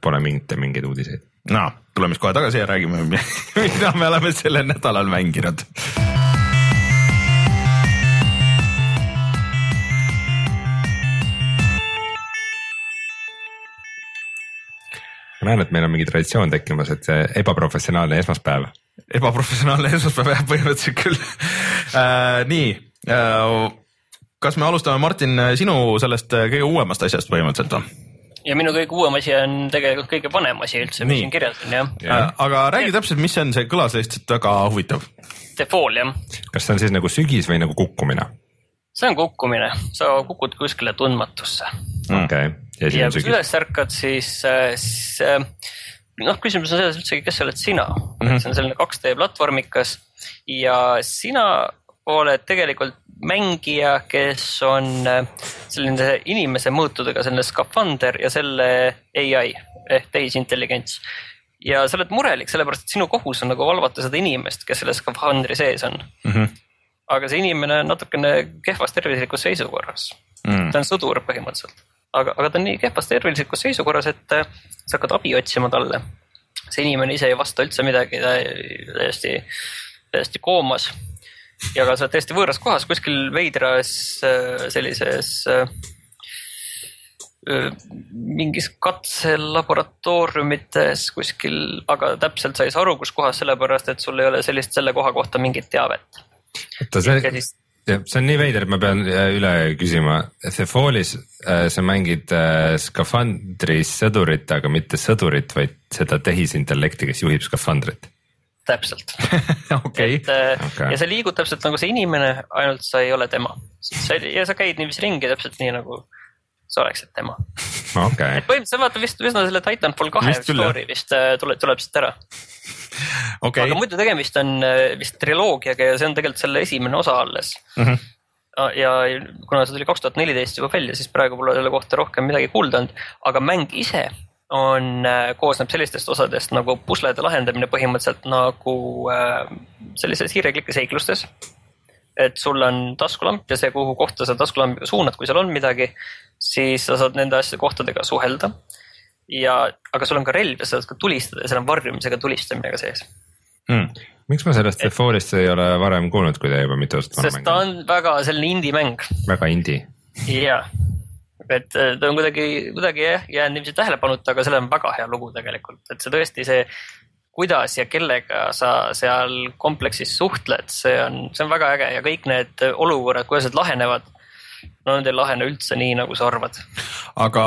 Pole mingit, mingeid uudiseid. no tuleme siis kohe tagasi ja räägime, mida me oleme sellel nädalal mänginud ma näen, et meil on mingi traditsioon tekkimas, et see ebaprofessionaalne esmaspäev. ebaprofessionaalne esmaspäev jah, põhimõtteliselt küll äh,. nii äh,, kas me alustame, Martin, sinu sellest kõige uuemast asjast põhimõtteliselt või? ja minu kõige uuem asi on tegelikult kõige vanem asi üldse, mis siin kirjas on jah ja.. Äh, aga räägi täpselt, mis see on, see kõlas lihtsalt väga huvitav. The Fall jah. kas see on siis nagu sügis või nagu kukkumine? See on kukkumine, sa kukud kuskile tundmatusse. okei okay ja, ja kui sa üles ärkad, siis, äh, siis äh, noh, küsimus on selles üldsegi, kes oled sina mm, -hmm. see on selline 2D platvormikas ja sina oled tegelikult mängija, kes on äh, selline inimese mõõtudega selline skafander ja selle ai ehk tehisintelligents. ja sa oled murelik, sellepärast et sinu kohus on nagu valvata seda inimest, kes selle skafandri sees on mm. -hmm. Aga see inimene on natukene kehvas tervislikus seisukorras mm.. ta on sõdur põhimõtteliselt aga, aga ta on nii kehvas tervislikus seisukorras, et äh, sa hakkad abi otsima talle. see inimene ise ei vasta üldse midagi, ta täiesti, täiesti koomas. ja ka sa oled täiesti võõras kohas, kuskil veidras äh, sellises äh, mingis katselaboratooriumites kuskil, aga täpselt sa ei saa aru, kus kohas, sellepärast et sul ei ole sellist, selle koha kohta mingit teavet. Oota, see, see on nii veider, et ma pean äh, üle küsima, The Fallis äh, sa mängid äh, skafandris sõdurit, aga mitte sõdurit, vaid seda tehisintellekti, kes juhib skafandrit täpselt okay. et okay. ja sa liigud täpselt nagu see inimene, ainult sa ei ole tema. ja sa käid niiviisi ringi täpselt nii nagu sa oleksid tema. Okay.. et põhimõtteliselt vaata vist üsna selle Titanfall kahe story vist tuleb, tuleb siit ära. Okay.. aga muidu tegemist on äh, vist triloogiaga ja see on tegelikult selle esimene osa alles. Mm. -hmm ja kuna see tuli kaks tuhat neliteist juba välja, siis praegu pole selle kohta rohkem midagi kuulda olnud, aga mäng ise on, äh, koosneb sellistest osadest nagu puslede lahendamine põhimõtteliselt nagu äh, sellises hiireklikke seiklustes. Et sul on taskulamp ja see, kuhu kohta sa taskulambiga suunad, kui seal on midagi, siis sa saad nende asjade kohtadega suhelda ja, aga sul on ka relv ja sa saad ka tulistada ja seal on varjumisega tulistamine ka sees mm.. miks ma sellest Default'ist ei ole varem kuulnud, kui ta juba mitu aastat vana mäng on? sest ta on väga selline indie mäng. väga indie. jaa, et äh, ta on kuidagi, kuidagi jah jäänud niiviisi tähelepanuta, aga sellel on väga hea lugu tegelikult, et see tõesti see kuidas ja kellega sa seal kompleksis suhtled, see on, see on väga äge ja kõik need olukorrad, kuidas need lahenevad no need ei lahene üldse nii, nagu sa arvad. aga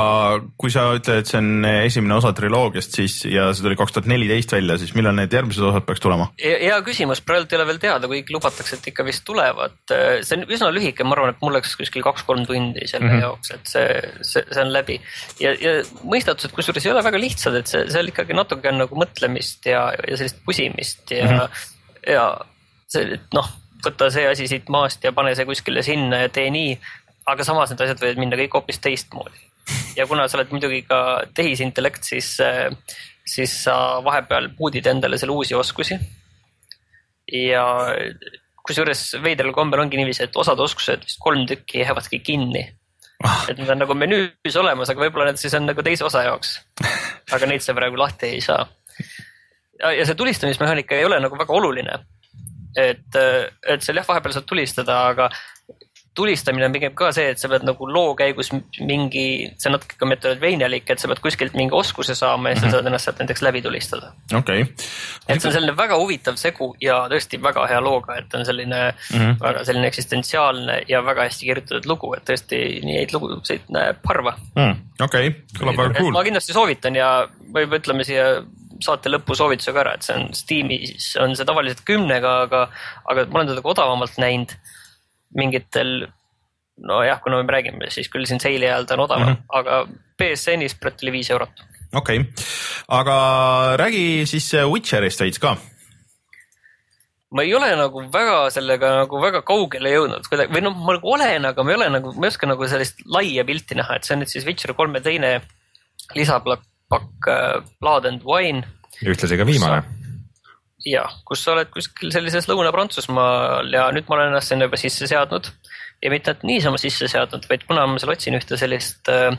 kui sa ütled, et see on esimene osa triloogiast, siis ja see tuli kaks tuhat neliteist välja, siis millal need järgmised osad peaks tulema? hea küsimus, praegu ei ole veel teada, kuigi lubatakse, et ikka vist tulevad. see on üsna lühike, ma arvan, et mul läks kuskil kaks-kolm tundi selle mm -hmm. jaoks, et see, see, see on läbi. ja, ja mõistatused kusjuures ei ole väga lihtsad, et see, seal ikkagi natuke on nagu mõtlemist ja, ja sellist pusimist ja mm, -hmm. ja see, et noh võta see asi siit maast ja pane see kuskile sinna ja tee nii aga samas need asjad võivad minna kõik hoopis teistmoodi. ja kuna sa oled muidugi ka tehisintellekt, siis, äh, siis sa vahepeal puudid endale selle uusi oskusi. ja kusjuures veidral kombel ongi niiviisi, et osad oskused, vist kolm tükki jäävadki kinni ah.. et need on nagu menüüs olemas, aga võib-olla need siis on nagu teise osa jaoks. aga neid sa praegu lahti ei saa. ja see tulistamismehaanika ei ole nagu väga oluline et, et seal jah, vahepeal saad tulistada, aga tulistamine on pigem ka see, et sa pead nagu loo käigus mingi, see on natuke ka Metroidvanialik, et sa pead kuskilt mingi oskuse saama ja mm -hmm. sa mhm. saad ennast sealt näiteks läbi tulistada. okei okay.. et see on selline väga huvitav segu ja tõesti väga hea looga, et on selline mm -hmm. väga selline eksistentsiaalne ja väga hästi kirjutatud lugu, et tõesti nii häid lugusid näeb harva mm,. okei okay., kõlab väga cool. ma kindlasti soovitan ja võib, ütleme siia saate lõpu soovituse ka ära, et see on Steamis on see tavaliselt kümnega, aga, aga ma olen teda ka odavamalt näinud mingitel nojah, kuna me räägime, siis küll siin seili ajal ta on odavam mm, -hmm. aga BSN-is praegu oli viis eurot. okei okay., aga räägi siis Witcherist veits ka. ma ei ole nagu väga sellega nagu väga kaugele jõudnud kuidagi või noh, ma nagu olen, aga ma ei ole nagu, ma ei oska nagu sellist laia pilti näha, et see on nüüd siis Witcher kolme teine lisapakk äh, Blood and Wine. ühtlasi ka viimane jah, kus sa oled kuskil sellises Lõuna-Prantsusmaal ja nüüd ma olen ennast sinna juba sisse seadnud. Ja mitte ainult niisama sisse seadnud, vaid kuna ma seal otsin ühte sellist äh,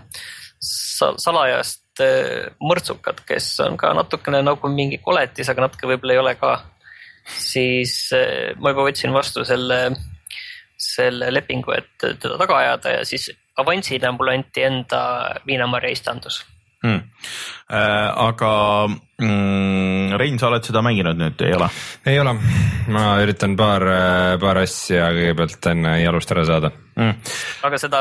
salajast äh, mõrtsukat, kes on ka natukene nagu mingi koletis, aga natuke võib-olla ei ole ka, siis äh, ma juba võtsin vastu selle, selle lepingu, et teda taga ajada ja siis avansina mulle anti enda viinamarja istandus hmm.. Äh, aga mm, Rein, sa oled seda mänginud nüüd, ei ole? ei ole, ma üritan paar, paar asja kõigepealt enne jalust ära saada. Hmm.. aga seda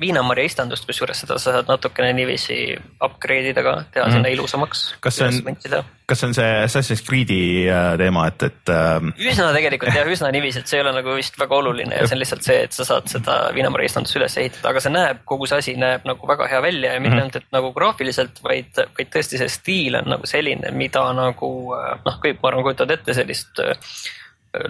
viinamarja istandust, kusjuures seda sa saad natukene niiviisi upgrade ida ka, teha mm -hmm. sinna ilusamaks. kas see on, kas see on see Assassin's Creed'i äh, teema, et, et äh.... üsna tegelikult jah, üsna niiviisi, et see ei ole nagu vist väga oluline ja see on lihtsalt see, et sa saad seda viinamarja istandust üles ehitada, aga see näeb, kogu see asi näeb nagu väga hea välja ja mitte ainult mm -hmm., et nagu graafiliselt, vaid, vaid tõesti see stiil on nagu selline, mida nagu äh, noh, kõik ma arvan, kujutavad ette sellist äh,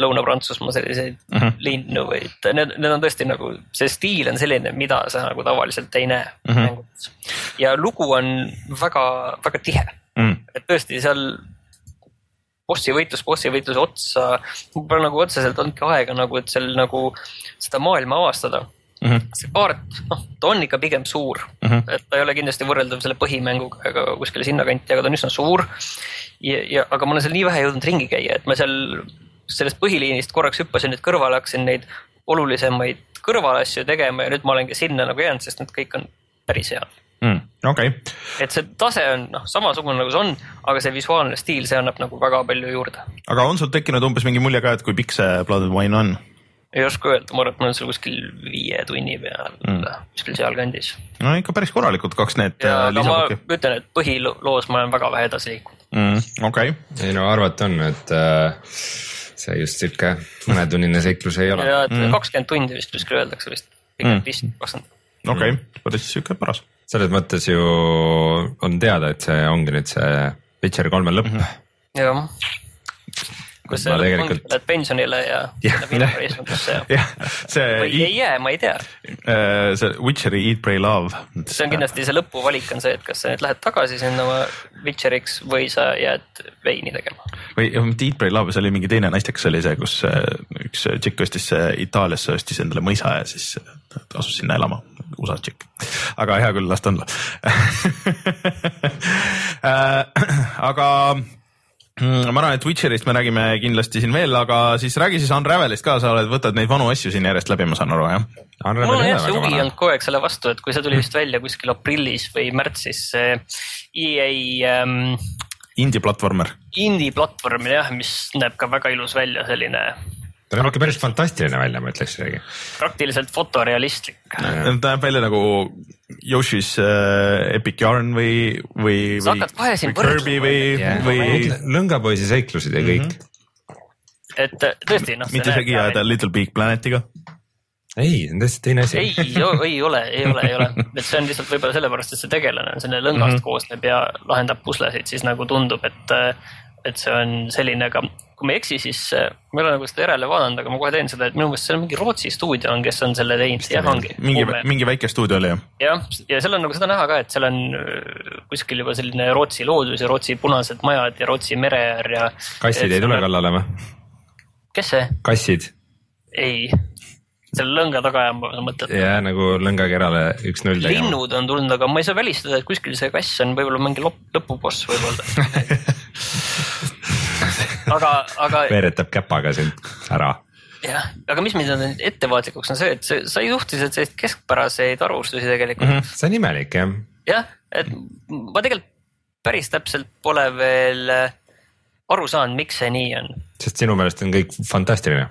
Lõuna-Prantsusmaa selliseid mm -hmm. linnu või, need, need on tõesti nagu, see stiil on selline, mida sa nagu tavaliselt ei näe mm -hmm. mängudes. ja lugu on väga, väga tihe mm, -hmm. et tõesti seal bossi võitlus bossi võitluse otsa, pole nagu otseselt olnudki aega nagu, et seal nagu seda maailma avastada mm. -hmm. see kaart, noh, ta on ikka pigem suur mm, -hmm. et ta ei ole kindlasti võrreldav selle põhimänguga ega kuskile sinnakanti, aga ta on üsna suur. ja, ja, aga ma olen seal nii vähe jõudnud ringi käia, et ma seal sellest põhiliinist korraks hüppasin nüüd kõrvale, hakkasin neid olulisemaid kõrvalasju tegema ja nüüd ma olengi sinna nagu jäänud, sest need kõik on päris head mm,. okei okay.. et see tase on noh, samasugune nagu see on, aga see visuaalne stiil, see annab nagu väga palju juurde. aga on sul tekkinud umbes mingi mulje ka, et kui pikk see Blood and Wine on? ei oska öelda, ma arvan, et ma olen seal kuskil viie tunni peal mm., kuskil sealkandis. no ikka päris korralikud kaks need. ja, aga ma ütlen, et põhiloos ma olen väga vähe edasi liikunud mm,. okei okay.. ei no arvata on, et äh, see just sihuke mõnetunnine seiklus ei ole. ja, et mm. kakskümmend mm. tundi vist kuskil öeldakse vist, pigem mm. vist kakskümmend. okei okay., päris sihuke paras. selles mõttes ju on teada, et see ongi nüüd see Witcher kolme lõpp mm. -hmm. jah kus sa tegelikult... lähed pensionile ja läheb infoeesmängusse ja, ja see või ei jää, ma ei tea. Äh, see Witcheri Eat, Pray, Love. see on kindlasti see lõpuvalik on see, et kas sa nüüd lähed tagasi sinna Witcheriks või sa jääd veini tegema. või mitte Eat, Pray, Love, see oli mingi teine naistekas oli see, kus äh, üks tšikk ostis Itaaliasse ostis endale mõisa ja siis äh, asus sinna elama USA tšikk, aga hea küll, las ta olla aga ma arvan, et Witcherist me räägime kindlasti siin veel, aga siis räägi siis Unravelist ka, sa oled, võtad neid vanu asju siin järjest läbi, ma saan aru, jah? mul on jah see huvi olnud kogu aeg selle vastu, et kui see tuli vist välja kuskil aprillis või märtsis, see EA ähm,. Indie platvormer. Indie platvorm jah, mis näeb ka väga ilus välja, selline ta näeb ikka päris fantastiline välja, ma ütleks isegi. praktiliselt fotorealistlik. ta näeb välja nagu Yoshi's äh, Epic Yarn või, või, või, või Kirby või või. lõngapoisi seiklused ja kõik mm. -hmm. et äh, tõesti noh. mitte segi ajada Little Big Planetiga ei, see on täiesti teine asi. ei, ei ole, ei ole, ei ole, et see on lihtsalt võib-olla sellepärast, et see tegelane on selline lõngast mm -hmm. koosneb ja lahendab puslesid, siis nagu tundub, et, äh, et see on selline, aga kui ma ei eksi, siis äh, ma ei ole nagu seda järele vaadanud, aga ma kohe teen seda, et minu meelest seal mingi Rootsi stuudio on, kes on selle teinud. jah, ongi. mingi, mingi väike stuudio oli jah? jah, ja seal on nagu seda näha ka, et seal on äh, kuskil juba selline Rootsi loodus ja Rootsi punased majad ja Rootsi mere äär ja. kassid ei tule kallale või? kes see? kassid. ei, selle lõnga taga ajama sa mõtled? jah, nagu lõngakerale üks-null. linnud on tulnud, aga ma ei saa välistada, et kuskil see kass on võib-olla mingi lõpuboss võib-olla aga, aga. veeretab käpaga sind ära. jah, aga mis mind on ettevaatlikuks, on see, et see sai suhteliselt selliseid keskpäraseid arvustusi tegelikult mm. -hmm. see on imelik jah. jah, et ma tegelikult päris täpselt pole veel äh, aru saanud, miks see nii on. sest sinu meelest on kõik fantastiline?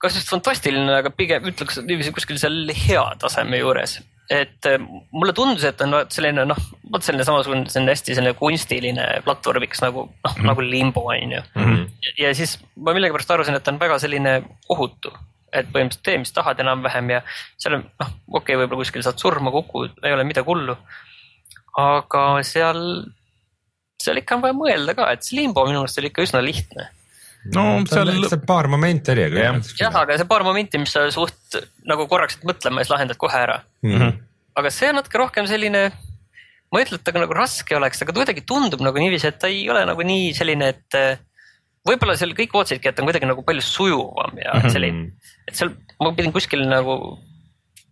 Kas just fantastiline, aga pigem ütleks niiviisi kuskil seal hea taseme juures et äh, mulle tundus, et on selline noh, vot selline samasugune, selline hästi selline kunstiline platvormiks nagu noh mm -hmm. nagu limbo on ju mm. -hmm. ja siis ma millegipärast arvasin, et ta on väga selline ohutu, et põhimõtteliselt tee, mis tahad enam-vähem ja seal on noh, okei okay,, võib-olla kuskil saad surma, kukud, ei ole midagi hullu. aga seal, seal ikka on vaja mõelda ka, et see limbo minu meelest oli ikka üsna lihtne no seal. seal paar momenti oli, aga. jah, aga see paar momenti, mis sa suht nagu korraks mõtlema ja siis lahendad kohe ära mm. -hmm. aga see on natuke rohkem selline, ma ei ütle, et ta nagu raske oleks, aga ta kuidagi tundub nagu niiviisi, et ta ei ole nagu nii selline, et eh, võib-olla seal kõik ootasidki, et ta on kuidagi nagu palju sujuvam ja mm -hmm. selline, et seal ma pidin kuskil nagu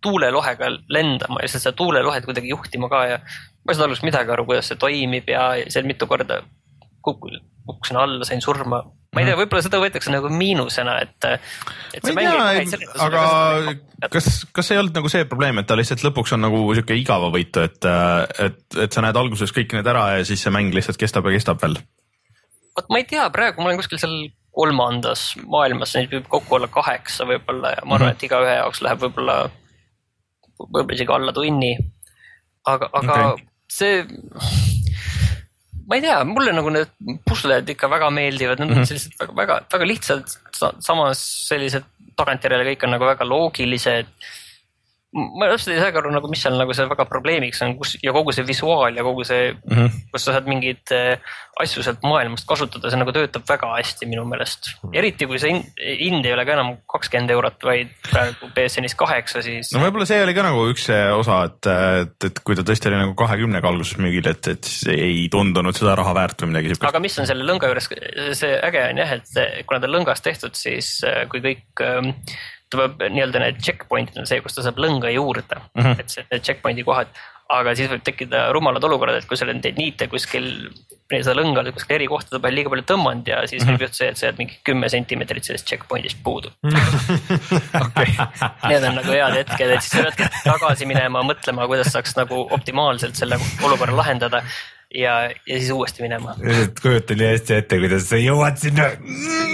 tuulelohega lendama ja seda tuulelohet kuidagi juhtima ka ja ma ei saanud alguses midagi aru, kuidas see toimib ja seal mitu korda kukkusin alla, sain surma ma ei tea, võib-olla seda võetakse nagu miinusena, et, et. ma ei tea, aga kas, kas ei olnud nagu see probleem, et ta lihtsalt lõpuks on nagu sihuke igavavõitu, et, et, et sa näed alguses kõik need ära ja siis see mäng lihtsalt kestab ja kestab veel? vot ma ei tea, praegu ma olen kuskil seal kolmandas maailmas, neid võib kokku olla kaheksa võib-olla ja ma arvan mm, -hmm. et igaühe jaoks läheb võib-olla, võib-olla isegi alla tunni. aga, aga okay. see ma ei tea, mulle nagu need pusled ikka väga meeldivad, need on mm -hmm. sellised väga, väga, väga lihtsad, samas sellised tagantjärele kõik on nagu väga loogilised ma täpselt ei saagi aru nagu, mis seal nagu see väga probleemiks on, kus ja kogu see visuaal ja kogu see mm, -hmm. kus sa saad mingeid äh, asju sealt maailmast kasutada, see nagu töötab väga hästi minu meelest. eriti kui see hind ei ole ka enam kakskümmend eurot, vaid praegu BSN-is kaheksa, siis. no võib-olla see oli ka nagu üks osa, et, et, et kui ta tõesti oli nagu kahekümnega alguses müügil, et, et siis ei tundunud seda raha väärt või midagi siukest. aga mis on selle lõnga juures, see äge on jah, et kuna ta on lõngast tehtud, siis äh, kui kõik ähm, ta peab nii-öelda need checkpoint'id on see, kus ta saab lõnga juurde mm, -hmm. et see, need checkpoint'i kohad. aga siis võib tekkida rumalad olukorrad, et kui sa neid niite kuskil, seda lõnga oled kuskil eri kohtade peal liiga palju tõmmanud ja siis mm -hmm. võib juhtuda see, et sa jääd mingi kümme sentimeetrit sellest checkpoint'ist puudu okay. Need on nagu head hetked, et siis sa peadki tagasi minema, mõtlema, kuidas saaks nagu optimaalselt selle olukorra lahendada ja, ja siis uuesti minema. kujutan nii hästi ette, kuidas sa jõuad sinna.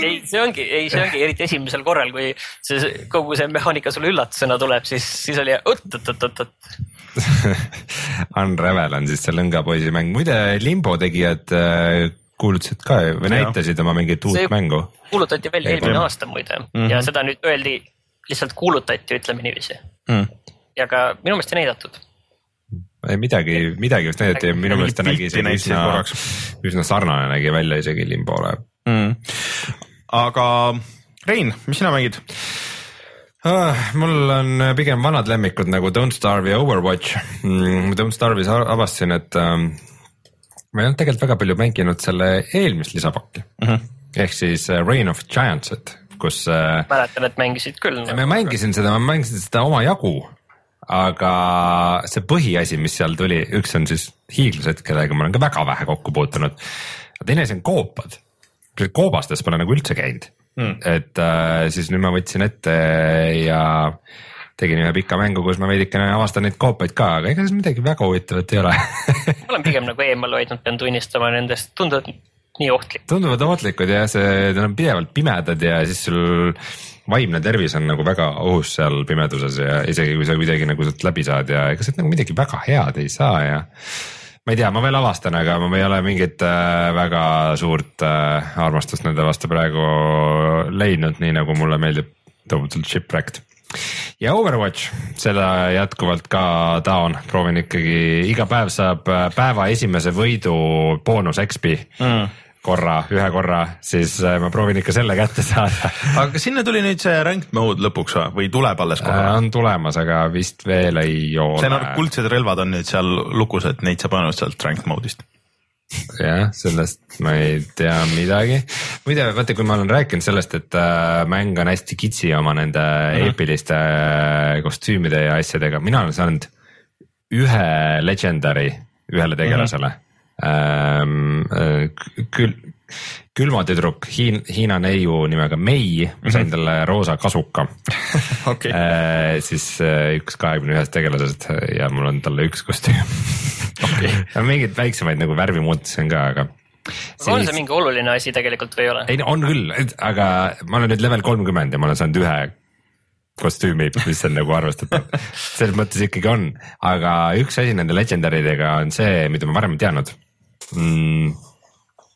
ei, see ongi, ei, see ongi eriti esimesel korral, kui see kogu see mehaanika sulle üllatusena tuleb, siis, siis oli oot-oot-oot-oot. Unravel on siis see lõngapoisi mäng, muide Limbo tegijad äh, kuulutasid ka või näitasid oma mingit uut see mängu. kuulutati välja eelmine aasta muide mm -hmm. ja seda nüüd öeldi, lihtsalt kuulutati, ütleme niiviisi mm.. ja ka minu meelest ei näidatud midagi, midagi vist näidati ja minu meelest ta nägi isegi üsna, üsna sarnane nägi välja isegi Limbole mm.. aga Rein, mis sina mängid? Uh, mul on pigem vanad lemmikud nagu Don't Starve ja Overwatch mm,. Don't Starve'is avastasin, et um, ma ei olnud tegelikult väga palju mänginud selle eelmist lisapakki. Mhm. -huh. ehk siis uh, Reign of Giants'it, kus uh,. mäletan, et mängisid küll. ma mängisin seda, ma mängisin seda omajagu aga see põhiasi, mis seal tuli, üks on siis hiiglased, kellega ma olen ka väga vähe kokku puutunud. teine asi on koopad, koobastes pole nagu üldse käinud mm., et äh, siis nüüd ma võtsin ette ja tegin ühe pika mängu, kus ma veidikene avastan neid koopaid ka, aga ega seal midagi väga huvitavat ei ole ma olen pigem nagu eemal hoidnud, pean tunnistama nendest, tunduvad nii ohtlik. tunduvad ohtlikud ja see, nad on pidevalt pimedad ja siis sul vaimne tervis on nagu väga ohus seal pimeduses ja isegi kui sa kuidagi nagu sealt läbi saad ja ega sealt nagu midagi väga head ei saa ja ma ei tea, ma veel avastan, aga ma ei ole mingit äh, väga suurt äh, armastust nende vastu praegu leidnud, nii nagu mulle meeldib tohutult Shipwrecked. Ja Overwatch, seda jätkuvalt ka taon, proovin ikkagi, iga päev saab äh, päeva esimese võidu boonus XP mm korra, ühe korra, siis äh, ma proovin ikka selle kätte saada. aga kas sinna tuli nüüd see ranked mode lõpuks või, tuleb alles kohe äh,? on tulemas, aga vist veel ei ole. see on, kuldsed relvad on nüüd seal lukus, et neid saab ainult sealt ranked mode'ist jah, sellest ma ei tea midagi. muide, vaata, kui ma olen rääkinud sellest, et äh, mäng on hästi kitsi oma nende mm -hmm. eepiliste kostüümide ja asjadega, mina olen saanud ühe legendary ühele tegelasele mm. -hmm ähm, äh, kül-, külmatüdruk Hiin-, Hiina neiu nimega Mei, ma sain mhm. talle roosa kasuka okay. äh, siis äh, üks kahekümne ühest tegelasest ja mul on talle üks kostüüm okay. mingeid väiksemaid nagu värvimuutusi on ka, aga siis... on see mingi oluline asi tegelikult või ei ole? ei, on küll, aga ma olen nüüd level kolmkümmend ja ma olen saanud ühe kostüümi, mis on nagu arvestatav selles mõttes ikkagi on, aga üks asi nende legendary dega on see, mida ma varem ei teadnud mm,.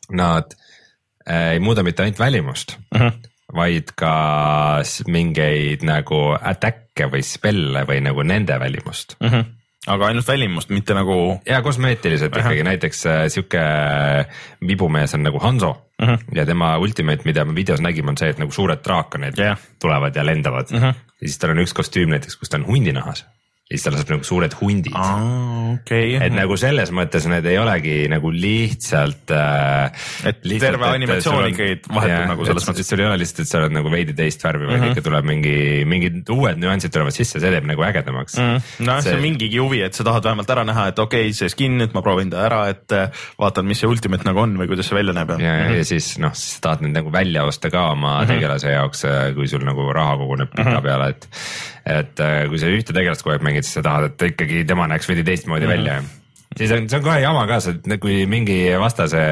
Nad äh, ei muuda mitte ainult välimust uh, mhm. -huh. vaid ka mingeid nagu attack'e või spell'e või nagu nende välimust uh. Mhm. -huh aga ainult välimust, mitte nagu. ja kosmeetiliselt -huh. ikkagi näiteks äh, sihuke vibumees on nagu Hanso uh mhm. -huh. ja tema ultimate, mida me videos nägime, on see, et nagu suured draakonid yeah. tulevad ja lendavad uh. -huh. ja siis tal on üks kostüüm näiteks, kus ta on hundinahas ja siis ta laseb nagu suured hundid ah,. Okay. et nagu selles mõttes need ei olegi nagu lihtsalt äh,. et lihtsalt, terve animatsioon ikkagi vahetub nagu selles mõttes. sul ei ole lihtsalt, et sa oled nagu veidi teist värvi mm, -hmm. vaid mhm. ikka tuleb mingi, mingid uued nüansid tulevad sisse, see teeb nagu ägedamaks mm. -hmm. nojah, see on mingigi huvi, et sa tahad vähemalt ära näha, et okei okay,, see skin, et ma proovin ta ära, et äh, vaatan, mis see ultimate nagu on või kuidas see välja näeb ja, ja, mm -hmm. ja siis noh, siis tahad neid nagu välja osta ka oma mm -hmm. tegelase jaoks, äh, kui sul nagu raha koguneb pika mm -hmm. peale, et et äh, kui sa ühte tegelast kogu aeg mängid, siis sa tahad, et ikkagi tema näeks veidi teistmoodi mm -hmm. välja. siis on, see on kohe jama ka, sa, kui mingi vastase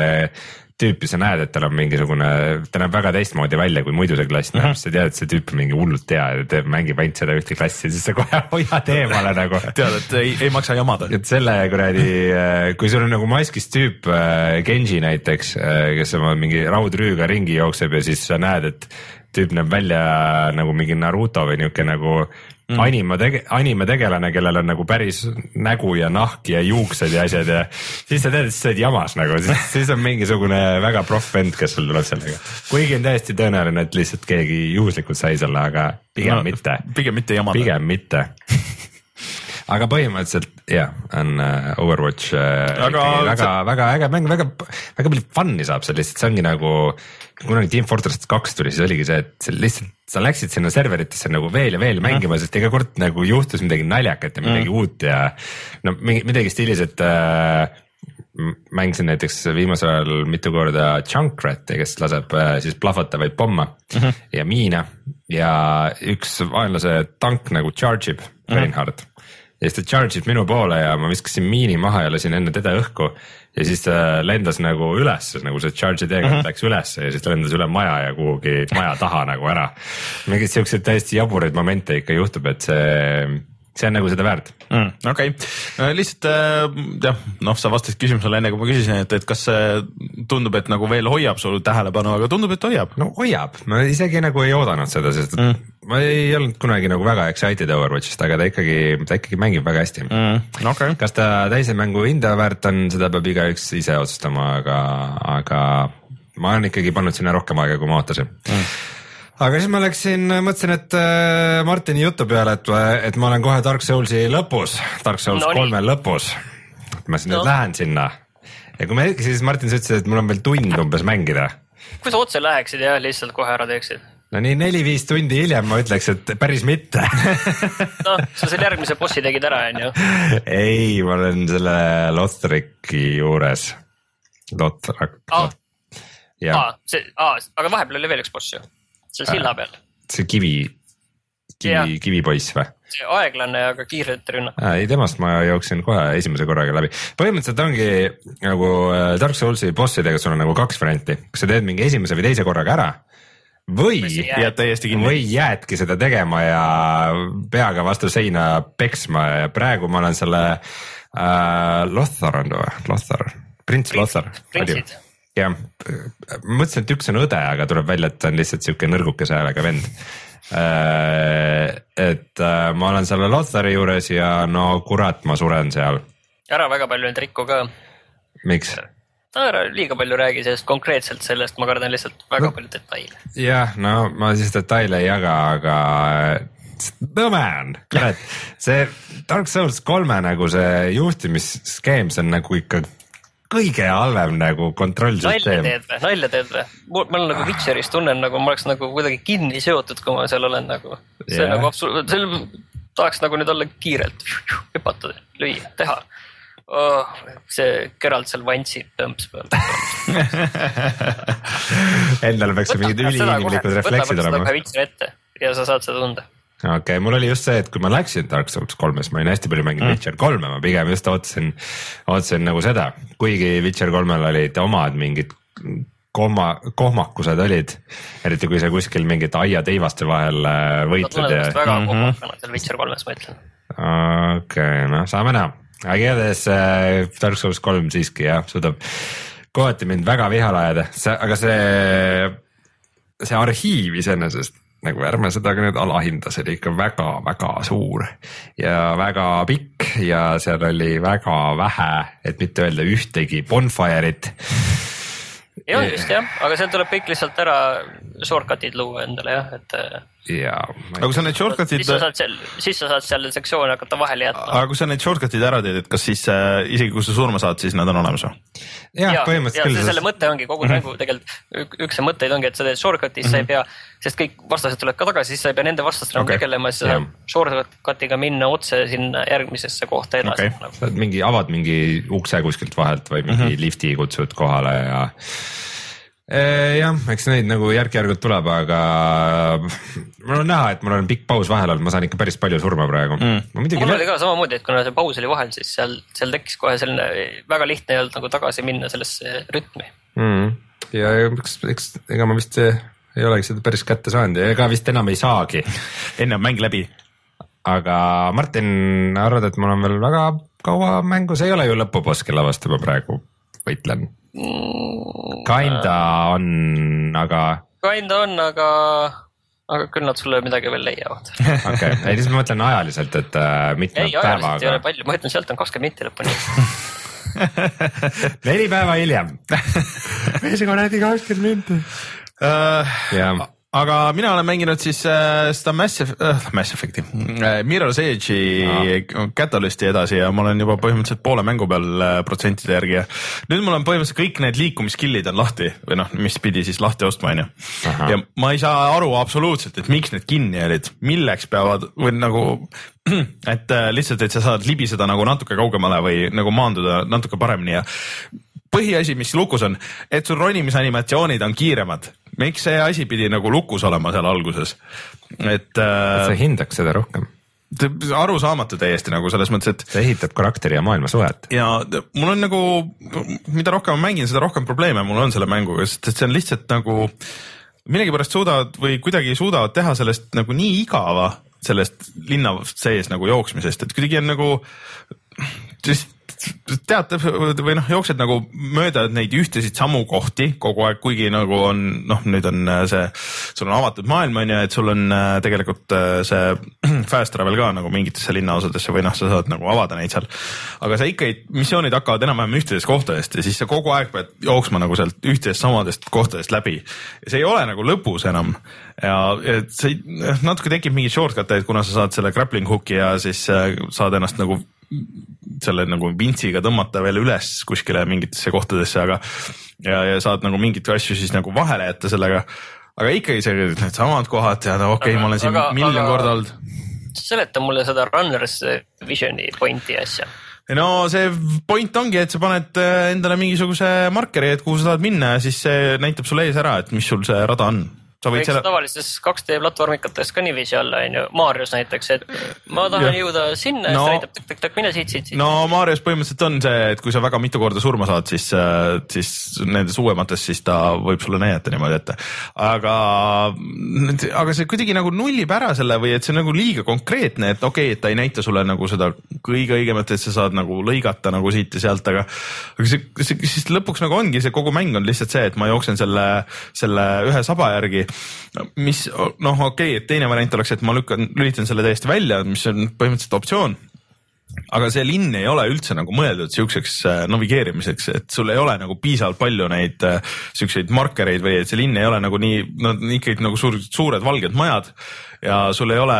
tüüpi sa näed, et tal on mingisugune, ta näeb väga teistmoodi välja, kui muidu see klass näeb -hmm. sa tead, et see tüüp on mingi hullult hea ja teeb, mängib ainult seda ühte klassi, siis sa kohe hoiad eemale nagu. tead, et ei, ei maksa jamada. et selle kuradi, äh, kui sul on nagu maskis tüüp, äh, Genji näiteks, kes oma mingi raudrüüga ringi jookseb ja siis sa näed, et tüüp näeb välja nagu mingi Naruto või niuke nagu mm. anime tege-, anime tegelane, kellel on nagu päris nägu ja nahk ja juuksed ja asjad ja siis sa tead, et sa oled jamas nagu, siis, siis on mingisugune väga proff vend, kes sul tuleb sellega. kuigi on täiesti tõenäoline, et lihtsalt keegi juhuslikult sai selle, aga pigem no, mitte. pigem mitte jamada. pigem mitte aga põhimõtteliselt jah, on uh, Overwatch uh, aga väga väga äge mäng, väga, väga palju fun'i saab seal lihtsalt, see ongi nagu kunagi Team Fortress kaks tuli, siis oligi see, et lihtsalt sa läksid sinna serveritesse nagu veel ja veel mängima mm, -hmm. sest iga kord nagu juhtus midagi naljakat ja midagi mm uut ja no mingi midagi stiilis, et äh, mängisin näiteks viimasel ajal mitu korda Junkrat'i, kes laseb äh, siis plahvatavaid pomme mm -hmm. ja miine ja üks vaenlase tank nagu charge ib mm -hmm. Reinhard ja siis ta charge ib minu poole ja ma viskasin miini maha ja lasin enne teda õhku ja siis ta lendas nagu üles, nagu see charge'i teekond mm -hmm. läks ülesse ja siis ta lendas üle maja ja kuhugi maja taha nagu ära. mingeid siukseid täiesti jaburaid momente ikka juhtub, et see see on nagu seda väärt mm,. okei okay., lihtsalt äh, jah, noh, sa vastasid küsimusele enne, kui ma küsisin, et, et kas see tundub, et nagu veel hoiab sul tähelepanu, aga tundub, et hoiab. no hoiab, ma isegi nagu ei oodanud seda, sest mm. Ma ei olnud kunagi nagu väga excited Overwatchist, aga ta ikkagi, ta ikkagi mängib väga hästi mm,. Okay. kas ta täismängu hinda väärt on, seda peab igaüks ise otsustama, aga, aga ma olen ikkagi pannud sinna rohkem aega, kui ma ootasin mm aga siis ma läksin, mõtlesin, et äh, Martini jutu peale, et, et ma olen kohe Dark Soulsi lõpus, Dark Souls no, kolme lõpus. et ma siis no. nüüd lähen sinna ja kui ma ei eksi, siis Martin, sa ütlesid, et mul on veel tund umbes mängida. kui sa otse läheksid ja lihtsalt kohe ära teeksid? No nii neli-viis tundi hiljem ma ütleks, et päris mitte noh, sa selle järgmise bossi tegid ära, onju. ei, ma olen selle Lothriki juures. Lothrak ah.. aa, see, aa, aga vahepeal oli veel üks boss ju, seal silla peal. see kivi, kivi, kivipoiss või? see aeglane, aga kiirelt rünnak. ei, temast ma jooksin kohe esimese korraga läbi. põhimõtteliselt ongi nagu äh, Dark Soulsi bossidega, sul on nagu kaks varianti, kas sa teed mingi esimese või teise korraga ära või jääd täiesti kinni. või jäädki seda tegema ja peaga vastu seina peksma ja praegu ma olen selle äh, Lothar on ta või, Lothar, prints Lothar. jah, mõtlesin, et üks on õde, aga tuleb välja, et ta on lihtsalt sihuke nõrgukese häälega vend äh,. et äh, ma olen selle Lothari juures ja no kurat, ma suren seal. ära väga palju neid rikku ka. miks? Ära liiga palju räägi sellest konkreetselt sellest, ma kardan lihtsalt väga no, palju detaile. jah, no ma siis detaile ei jaga, aga nõme on, kurat, see Dark Souls kolme nagu see juhtimisskeem, see on nagu ikka kõige halvem nagu kontrollsüsteem. nalja teed või, nalja teed või? ma olen nagu Witcheris tunnen nagu ma oleks nagu kuidagi kinni seotud, kui ma seal olen nagu. see yeah. nagu absoluutselt, tahaks nagu nüüd olla kiirelt hüpata, lüüa, teha oh,. see Geralt seal vantsib tõmps peal Endal peaks mingid üliinimlikud refleksid olema. võta kohe vitsi ette ja sa saad seda tunda okei okay,, mul oli just see, et kui ma läksin Dark Souls kolmes, ma olin hästi palju mänginud mm. Witcher kolme, ma pigem just ootasin, ootasin nagu seda, kuigi Witcher kolmel olid omad mingid kohma, kohmakused olid. eriti kui sa kuskil mingite aiateivaste vahel äh, võitled ja. väga mm -hmm. kohmakana seal Witcher kolmes, ma ütlen. okei okay,, noh, saame näha igatahes äh, Dark Souls kolm siiski jah, suudab kohati mind väga vihale ajada, see, aga see, see arhiiv iseenesest nagu ärme seda ka nüüd alahinda, see oli ikka väga-väga suur ja väga pikk ja seal oli väga vähe, et mitte öelda ühtegi bonfire'it ei olnud vist jah, aga seal tuleb kõik lihtsalt ära shortcut'id luua endale jah, et. Jaa. aga kui sa need shortcut'id. siis sa saad seal, siis sa saad seal sektsioone hakata vahele jätma. aga kui sa need shortcut'id ära teed, et kas siis äh, isegi kui sa surma saad, siis nad on olemas või? jah ja,, põhimõtteliselt küll. selle mõte ongi kogu mängu tegelikult, üks mõtteid ongi, et sa teed shortcut'i, siis mm -hmm. sa ei mhm. pea, sest kõik vastased tulevad ka tagasi, siis sa ei pea nende vastastega okay. tegelema, siis sa saad shortcut'iga minna otse sinna järgmisesse kohta edasi okay.. sa mingi, avad mingi ukse kuskilt vahelt või mingi mm -hmm. lifti kutsud kohale ja jah, eks neid nagu järk-järgult tuleb, aga mul on näha, et mul on pikk paus vahel olnud, ma saan ikka päris palju surma praegu. Mm.. mul oli ka samamoodi, et kuna see paus oli vahel, siis seal, seal tekkis kohe selline väga lihtne ei olnud nagu tagasi minna sellesse rütmi. Mm.. ja eks, eks ega ma vist ei olegi seda päris kätte saanud ja ega vist enam ei saagi. Enne on mäng läbi. aga Martin, arvad, et mul on veel väga kaua mängu, see ei ole ju lõpuboss, kelle vastu ma praegu võitlen Kinda on, aga. Kinda on, aga, aga küll nad sulle midagi veel leiavad. okei, ei siis ma mõtlen ajaliselt, et äh, mitme ei, päevaga. ei ole palju, ma ütlen, sealt on kakskümmend minti lõpuni neli päeva hiljem mis kuradi kakskümmend minti uh,. Aga mina olen mänginud siis äh, seda Mass, äh, Mass Effect'i äh,, Mirror's Edge'i no. Catalyst'i edasi ja ma olen juba põhimõtteliselt poole mängu peal äh, protsentide järgi ja nüüd mul on põhimõtteliselt kõik need liikumiskill'id on lahti või noh, mis pidi siis lahti ostma, onju. ja ma ei saa aru absoluutselt, et miks need kinni olid, milleks peavad või nagu et äh, lihtsalt, et sa saad libiseda nagu natuke kaugemale või nagu maanduda natuke paremini ja põhiasi, mis lukus on, et sul ronimisanimatsioonid on kiiremad. miks see asi pidi nagu lukus olema seal alguses, et äh,. sa hindaks seda rohkem arusaamatu täiesti nagu selles mõttes, et. sa ehitad karakteri ja maailma suhet. ja mul on nagu, mida rohkem ma mängin, seda rohkem probleeme mul on selle mänguga, sest et see on lihtsalt nagu millegipärast suudavad või kuidagi suudavad teha sellest nagu nii igava, sellest linna sees nagu jooksmisest, et kuidagi on nagu just tead või noh, jooksed nagu mööda neid ühtesid samu kohti kogu aeg, kuigi nagu on noh, nüüd on äh, see, sul on avatud maailm on ju, et sul on äh, tegelikult äh, see fast travel ka nagu mingitesse linnaosadesse või noh, sa saad nagu avada neid seal. aga sa ikka, missioonid hakkavad enam-vähem ühtedest kohtadest ja siis sa kogu aeg pead jooksma nagu sealt ühtedest samadest kohtadest läbi. see ei ole nagu lõbus enam ja et see natuke tekib mingi shortcut'e, et kuna sa saad selle grappling hook'i ja siis saad ennast nagu selle nagu vintsiga tõmmata veel üles kuskile mingitesse kohtadesse, aga ja, ja saad nagu mingeid asju siis nagu vahele jätta sellega. aga ikkagi see, needsamad kohad, tead, okei okay,, ma olen siin aga, miljon aga... korda olnud. seleta mulle seda Runners Visioni pointi asja no see point ongi, et sa paned äh, endale mingisuguse markeri, et kuhu sa tahad minna ja siis see näitab sulle ees ära, et mis sul see rada on võid selle. tavalistes 2D platvormikates ka niiviisi olla, on ju, Marios näiteks, et ma tahan ja. jõuda sinna no, ja siis ta näitab tõk-tõk-tõk, mine siit, siit, siit. no Marios põhimõtteliselt on see, et kui sa väga mitu korda surma saad, siis, äh, siis nendes uuemates, siis ta võib sulle näidata niimoodi ette. aga, aga see kuidagi nagu nullib ära selle või et see on nagu liiga konkreetne, et okei okay,, et ta ei näita sulle nagu seda kõige õigemat, et sa saad nagu lõigata nagu siit ja sealt, aga, aga see, see siis lõpuks nagu ongi see kogu mäng on lihtsalt see, et ma jooksen selle, selle ühe saba järgi mis noh, okei okay,, et teine variant oleks, et ma lükkan, lülitan selle täiesti välja, mis on põhimõtteliselt optsioon aga see linn ei ole üldse nagu mõeldud siukseks äh, navigeerimiseks, et sul ei ole nagu piisavalt palju neid äh, siukseid markereid või et see linn ei ole nagu nii, no ikkagi nagu suur, suured valged majad ja sul ei ole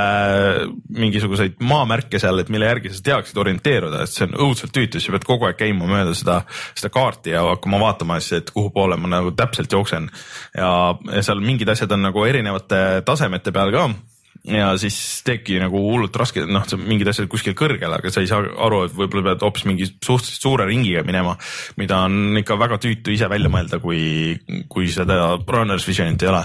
mingisuguseid maamärke seal, et mille järgi sa teaksid orienteeruda, et see on õudselt tüütu, sa pead kogu aeg käima mööda seda, seda kaarti ja hakkama vaatama siis, et kuhu poole ma nagu täpselt jooksen. ja, ja seal mingid asjad on nagu erinevate tasemete peal ka ja siis teebki nagu hullult raske, noh, mingid asjad kuskil kõrgel, aga sa ei saa aru, et võib-olla pead hoopis mingi suhteliselt suure ringiga minema, mida on ikka väga tüütu ise välja mõelda, kui, kui seda Runner's Visionit ei ole.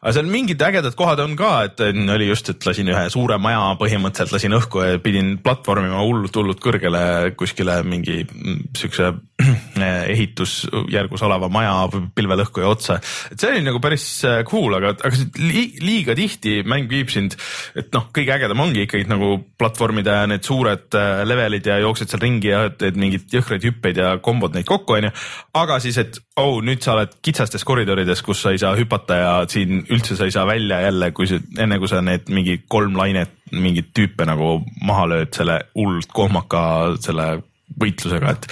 aga seal mingid ägedad kohad on ka, et oli just, et lasin ühe suure maja põhimõtteliselt lasin õhku ja pidin platvormima hullult, hullult kõrgele kuskile mingi siukse ehitusjärgus oleva maja pilvel õhku ja otsa. et see oli nagu päris cool, aga, aga liiga tihti mäng viib sind, et noh, kõige ägedam ongi ikkagi nagu platvormide need suured äh, levelid ja jooksed seal ringi ja teed mingeid jõhkraid hüppeid ja kombod neid kokku, onju. aga siis, et oh, nüüd sa oled kitsastes koridorides, kus sa ei saa hüpata ja siin üldse sa ei saa välja jälle, kui sa, enne kui sa need mingi kolm lainet mingeid tüüpe nagu maha lööd selle hullult kohmaka selle võitlusega, et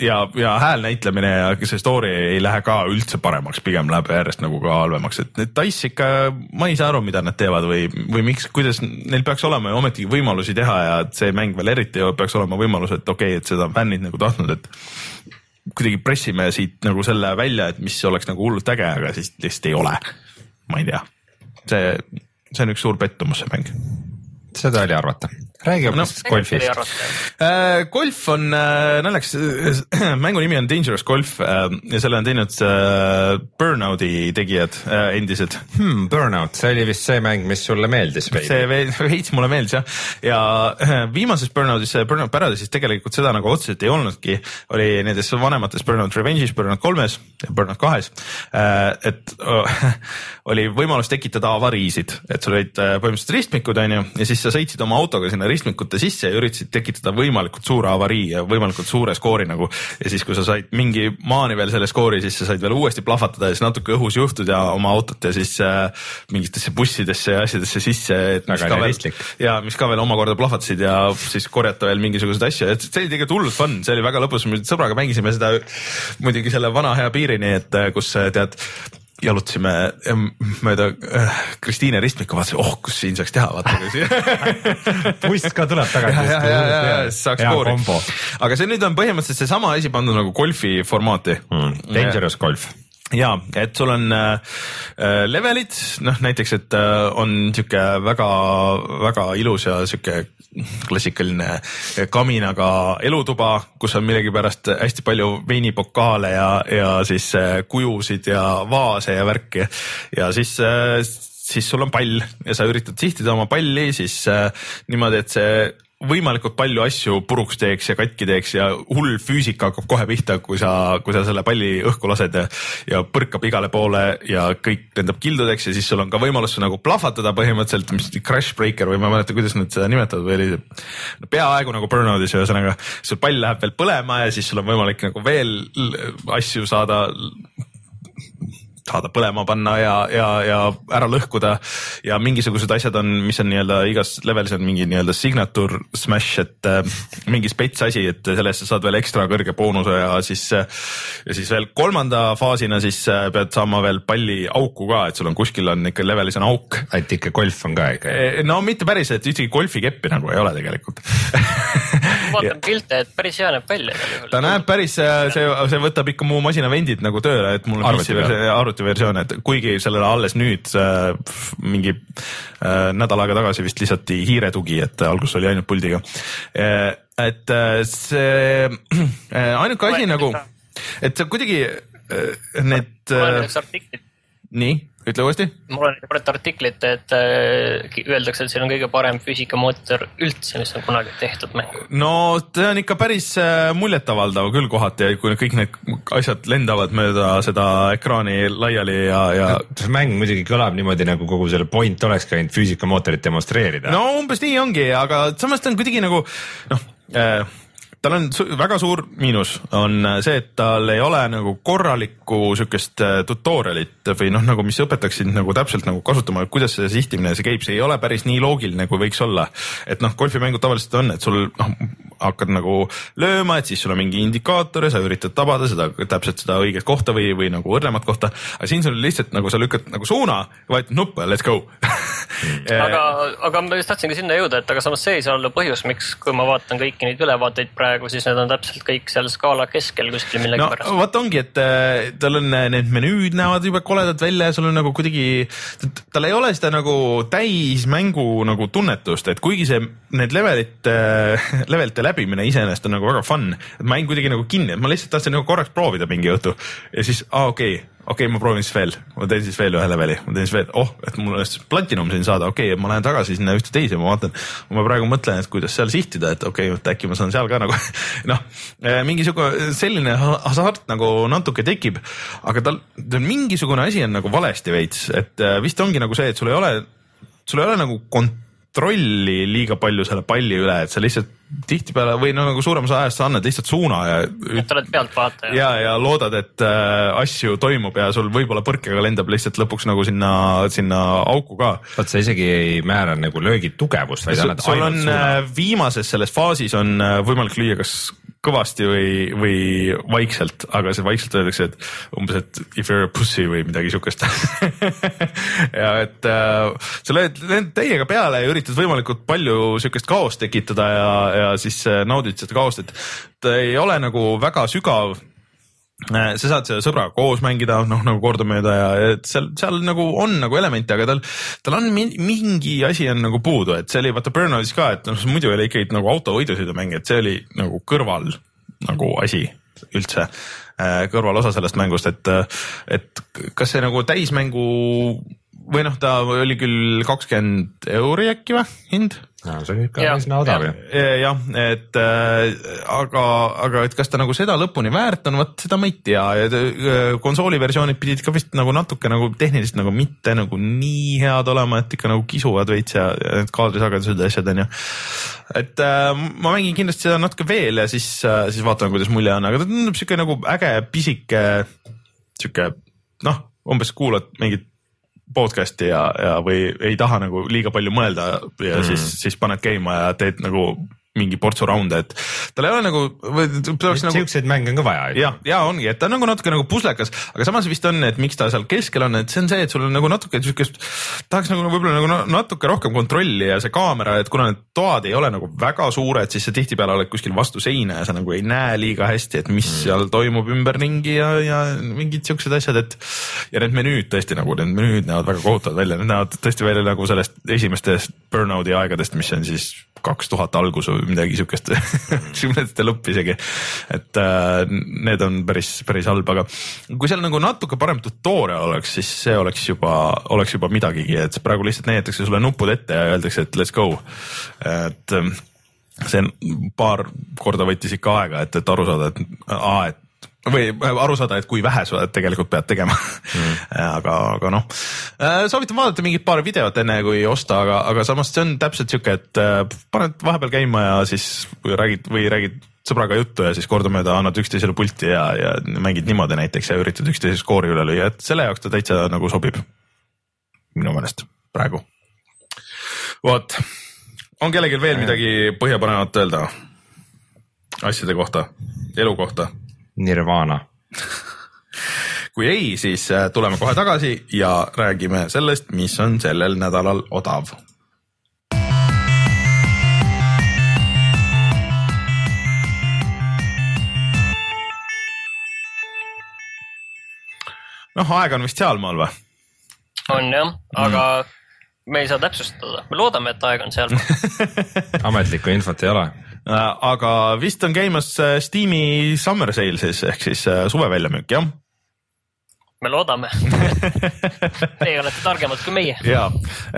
ja, ja hääl näitlemine ja see story ei lähe ka üldse paremaks, pigem läheb järjest nagu ka halvemaks, et need Dice ikka, ma ei saa aru, mida nad teevad või, või miks, kuidas neil peaks olema ju ometigi võimalusi teha ja see mäng veel eriti peaks olema võimalus, et okei okay,, et seda on fännid nagu tahtnud, et kuidagi pressime siit nagu selle välja, et mis oleks nagu hullult äge, aga siis lihtsalt ei ole. ma ei tea, see, see on üks suur pettumus, see mäng. seda oli arvata räägi hoopis no, golfist. Äh, golf on äh, naljakas mängu nimi on Dangerous Golf äh, ja selle on teinud Burnouti tegijad endised hmm,. Burnout, see oli vist see mäng, mis sulle meeldis veidi? see veits mulle meeldis jah, ja viimases Burnoutis, Burnout Paradise'is tegelikult seda nagu otseselt ei olnudki, oli nendes vanemates Burnout Revenge'is, Burnout kolmes ja Burnout kahes et oli võimalus tekitada avariisid, et sul olid põhimõtteliselt ristmikud onju ja siis sa sõitsid oma autoga sinna ristmikute sisse ja üritasid tekitada võimalikult suure avarii ja võimalikult suure skoori nagu. ja siis, kui sa said mingi maani veel selle skoori, siis sa said veel uuesti plahvatada ja siis natuke õhus juhtud ja oma autot ja siis äh, mingitesse bussidesse ja asjadesse sisse. väga realistlik. ja mis ka veel omakorda plahvatasid ja siis korjata veel mingisuguseid asju, et see oli tegelikult hullult fun, see oli väga lõbus, me sõbraga mängisime seda muidugi selle vana hea piirini, et äh, kus äh, tead jalutasime mööda äh, Kristiine ristmikku, vaatasime, oh, kus siin saaks teha, vaata buss ka tuleb tagasi. ja, ja, ja, ja saaks koori. aga see nüüd on põhimõtteliselt seesama asi pandud nagu golfi formaati mm,. Dangerous golf ja et sul on äh, äh, levelid, noh näiteks, et äh, on sihuke väga-väga ilus ja sihuke klassikaline kaminaga elutuba, kus on millegipärast hästi palju veinipokaale ja, ja siis äh, kujusid ja vaase ja värki. Ja siis äh, siis sul on pall ja sa üritad sihtida oma palli siis niimoodi, et see võimalikult palju asju puruks teeks ja katki teeks ja hull füüsika hakkab kohe pihta, kui sa, kui sa selle palli õhku lased ja, ja põrkab igale poole ja kõik lendab kildudeks ja siis sul on ka võimalus nagu plahvatada põhimõtteliselt, mis crash breaker või ma ei mäleta, kuidas nad seda nimetavad või oli no, peaaegu nagu burnoutis ühesõnaga. sul pall läheb veel põlema ja siis sul on võimalik nagu veel asju saada saada põlema panna ja, ja, ja ära lõhkuda ja mingisugused asjad on, mis on nii-öelda igas levelis on mingi nii-öelda signature smash, et äh, mingi spets asi, et selle eest sa saad veel ekstra kõrge boonuse ja siis äh,, ja siis veel kolmanda faasina siis äh, pead saama veel palli auku ka, et sul on kuskil on ikka levelis on auk. et ikka golf on ka ikka? E, no mitte päris, et ühtegi golfikeppi nagu ei ole tegelikult vaatan pilte, et päris hea näeb välja ta näeb päris, see, see võtab ikka mu masina vendid nagu tööle, et mul on arvuti peal arvutiversioone, et kuigi sellele alles nüüd äh, mingi äh, nädal aega tagasi vist lisati hiiretugi, et alguses oli ainult puldiga äh,. et see äh, ainuke asi nagu, et see kuidagi äh, need. Äh, nii ütle uuesti. mul on mõned artiklit, et äh, öeldakse, et see on kõige parem füüsikamootor üldse, mis on kunagi tehtud mäng. no see on ikka päris äh, muljetavaldav küll kohati, kui kõik need asjad lendavad mööda seda ekraani laiali ja, ja. see mäng muidugi kõlab niimoodi, nagu kogu selle point olekski ainult füüsikamootorit demonstreerida. no umbes nii ongi, aga samas ta on kuidagi nagu noh äh, tal on väga suur miinus on see, et tal ei ole nagu korralikku siukest äh, tutorial'it või noh, nagu mis õpetaks sind nagu täpselt nagu kasutama, kuidas see sihtimine, see käib, see ei ole päris nii loogiline, kui võiks olla. et noh, golfimängud tavaliselt on, et sul noh, hakkad nagu lööma, et siis sul on mingi indikaator ja sa üritad tabada seda täpselt seda õiget kohta või, või nagu õrnemat kohta. aga siin sul lihtsalt nagu sa lükkad nagu suuna, vajutad nuppu ja let's go aga, aga ma just tahtsingi sinna jõuda, et aga samas see ei saa olla põhjus, miks, kui ma vaatan kõiki neid ülevaateid praegu, siis need on täpselt kõik seal skaala keskel kuskil millegipärast no,. vot ongi, et äh, tal on äh, need menüüd näevad jube koledad välja ja sul on nagu kuidagi, tal ei ole seda nagu täismängu nagu tunnetust, et kuigi see, need levelite, äh, levelite läbimine iseenesest on nagu väga fun, et ma jäin kuidagi nagu kinni, et ma lihtsalt tahtsin nagu korraks proovida mingi õhtu. Ja siis, aa ah, okei okay okei okay,, ma proovin siis veel, ma teen siis veel ühe leveli, ma teen siis veel, oh, et mul oleks platinum siin saada, okei okay,, ma lähen tagasi sinna ühte teise, ma vaatan. ma praegu mõtlen, et kuidas seal sihtida, et okei okay,, et äkki ma saan seal ka nagu noh, eh, mingisugune selline hasart nagu natuke tekib, aga tal, tal mingisugune asi on nagu valesti veits, et eh, vist ongi nagu see, et sul ei ole, sul ei ole nagu kont-, kontrolli liiga palju selle palli üle, et sa lihtsalt tihtipeale või no nagu suuremas ajast sa annad lihtsalt suuna ja. et oled pealtvaataja. ja, ja loodad, et äh, asju toimub ja sul võib-olla põrkega lendab lihtsalt lõpuks nagu sinna, sinna auku ka. vot sa isegi ei määra nagu löögi tugevust, vaid annad ainult on, suuna. Äh, viimases selles faasis on äh, võimalik lüüa kas kõvasti või, või vaikselt, aga see vaikselt öeldakse, et umbes, et if you are a pussy või midagi siukest. Ja et äh, sa lööd, täiega peale ja üritad võimalikult palju siukest kaost tekitada ja, ja siis äh, naudid seda kaost, et ta ei ole nagu väga sügav sa saad selle sõbraga koos mängida, noh nagu kordamööda ja et seal, seal nagu on nagu elemente, aga tal, tal on mingi asi on nagu puudu, et see oli vaata Burnoutis ka, et noh, muidu oli ikkagi nagu autovõidusõidumäng, et see oli nagu kõrval nagu asi üldse äh, kõrvalosa sellest mängust, et, et kas see nagu täismängu või noh, ta oli küll kakskümmend euri äkki või hind no see on ikka päris odav ju. jah, et äh, aga, aga et kas ta nagu seda lõpuni väärt on, vot seda ma ei tea ja äh, konsooli versioonid pidid ka vist nagu natuke nagu tehniliselt nagu mitte nagu nii head olema, et ikka nagu kisuvad veits ja, ja need kaadrisagedused ja asjad on ju. et äh, ma mängin kindlasti seda natuke veel ja siis äh,, siis vaatame, kuidas mulje on, aga ta tundub sihuke nagu äge pisike sihuke noh, umbes kuulad mingit podcast'i ja, ja või ei taha nagu liiga palju mõelda ja mm. siis, siis paned käima ja teed nagu mingi portsu raunde, et tal ei ole nagu. Nagu... siukseid mänge on ka vaja. ja, ja ongi, et ta on nagu natuke nagu puslekas, aga samas vist on, et miks ta seal keskel on, et see on see, et sul on nagu natuke siukest, tahaks nagu võib-olla nagu natuke rohkem kontrolli ja see kaamera, et kuna need toad ei ole nagu väga suured, siis sa tihtipeale oled kuskil vastu seina ja sa nagu ei näe liiga hästi, et mis mm. seal toimub ümberringi ja, ja mingid siuksed asjad, et. ja need menüüd tõesti nagu need menüüd näevad väga kohutavad välja, need näevad tõesti välja nagu sellest esimestest Burnouti aegadest, mis on siis kaks tuhat algus või midagi siukest kümnendate lõpp isegi. et äh, need on päris, päris halb, aga kui seal nagu natuke parem tutorial oleks, siis see oleks juba, oleks juba midagigi, et praegu lihtsalt näidatakse sulle nupud ette ja öeldakse, et let's go. et ähm, see paar korda võttis ikka aega, et, et aru saada, et aa, et või aru saada, et kui vähe sa tegelikult pead tegema mm. aga, aga noh, äh, soovitan vaadata mingit paar videot enne kui osta, aga, aga samas see on täpselt sihuke, et äh, paned vahepeal käima ja siis räägid või räägid sõbraga juttu ja siis kordamööda annad üksteisele pulti ja, ja mängid niimoodi näiteks ja üritad üksteise skoori üle lüüa, et selle jaoks ta täitsa nagu sobib. minu meelest praegu. vot, on kellelgi veel midagi põhjapanevat öelda asjade kohta, elu kohta? Nirvana. Kui ei, siis äh, tuleme kohe tagasi ja räägime sellest, mis on sellel nädalal odav. Noh, aeg on vist sealmaal või? on jah, aga mm. me ei saa täpsustada, me loodame, et aeg on sealmaal. Ametlikku infot ei ole aga vist on käimas äh, Steam'i summer sale siis ehk siis äh, suve väljamüük jah? me loodame Teie olete targemad kui meie. ja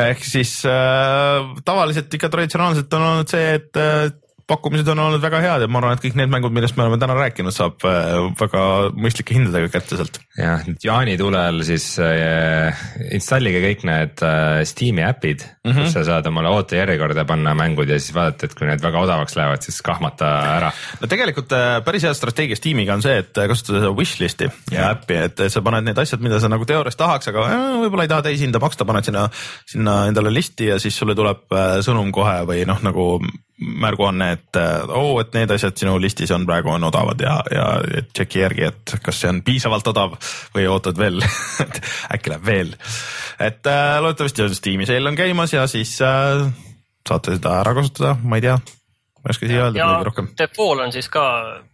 ehk siis äh, tavaliselt ikka traditsionaalselt on olnud see, et äh, pakkumised on olnud väga head ja ma arvan, et kõik need mängud, millest me oleme täna rääkinud, saab äh, väga mõistlike hindadega kätte sealt. jah, jaanitulel siis äh, installige kõik need äh, Steam'i äpid mm, -hmm. kus sa saad omale ootejärjekorda panna mängud ja siis vaadata, et kui need väga odavaks lähevad, siis kahmata ära. no tegelikult äh, päris hea strateegia Steamiga on see, et kasutada seda wishlist'i ja äppi, et sa paned need asjad, mida sa nagu teoorias tahaks, aga äh, võib-olla ei taha täishinda maksta, paned sinna, sinna endale listi ja siis sulle tuleb äh, sõnum kohe või noh, nagu märguanne, et oo oh,, et need asjad sinu listis on praegu on odavad ja, ja tšeki järgi, et kas see on piisavalt odav või ootad veel et äkki läheb veel. et äh, loodetavasti Steam'i sale on käimas ja siis äh, saate seda ära kasutada, ma ei tea, ma ei oska siia öelda midagi rohkem. Fall on siis ka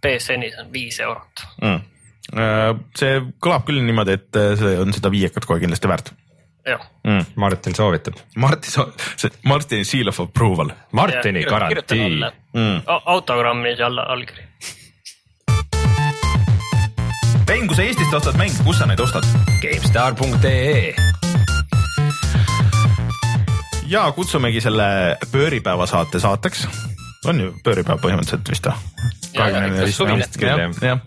BSN-is on viis eurot mm.. Äh, see kõlab küll niimoodi, et äh, see on seda viiekat kohe kindlasti väärt Mm. Martin soovitab. Martin, see Martini seal of approval. Martini ja, garantii. Mm. autogrammi alla allkiri. Rein, kui sa Eestist ostad mänge, kus sa neid ostad? GameStar.ee ja kutsumegi selle pööripäeva saate saateks on ju pööripäev põhimõtteliselt vist või? jah.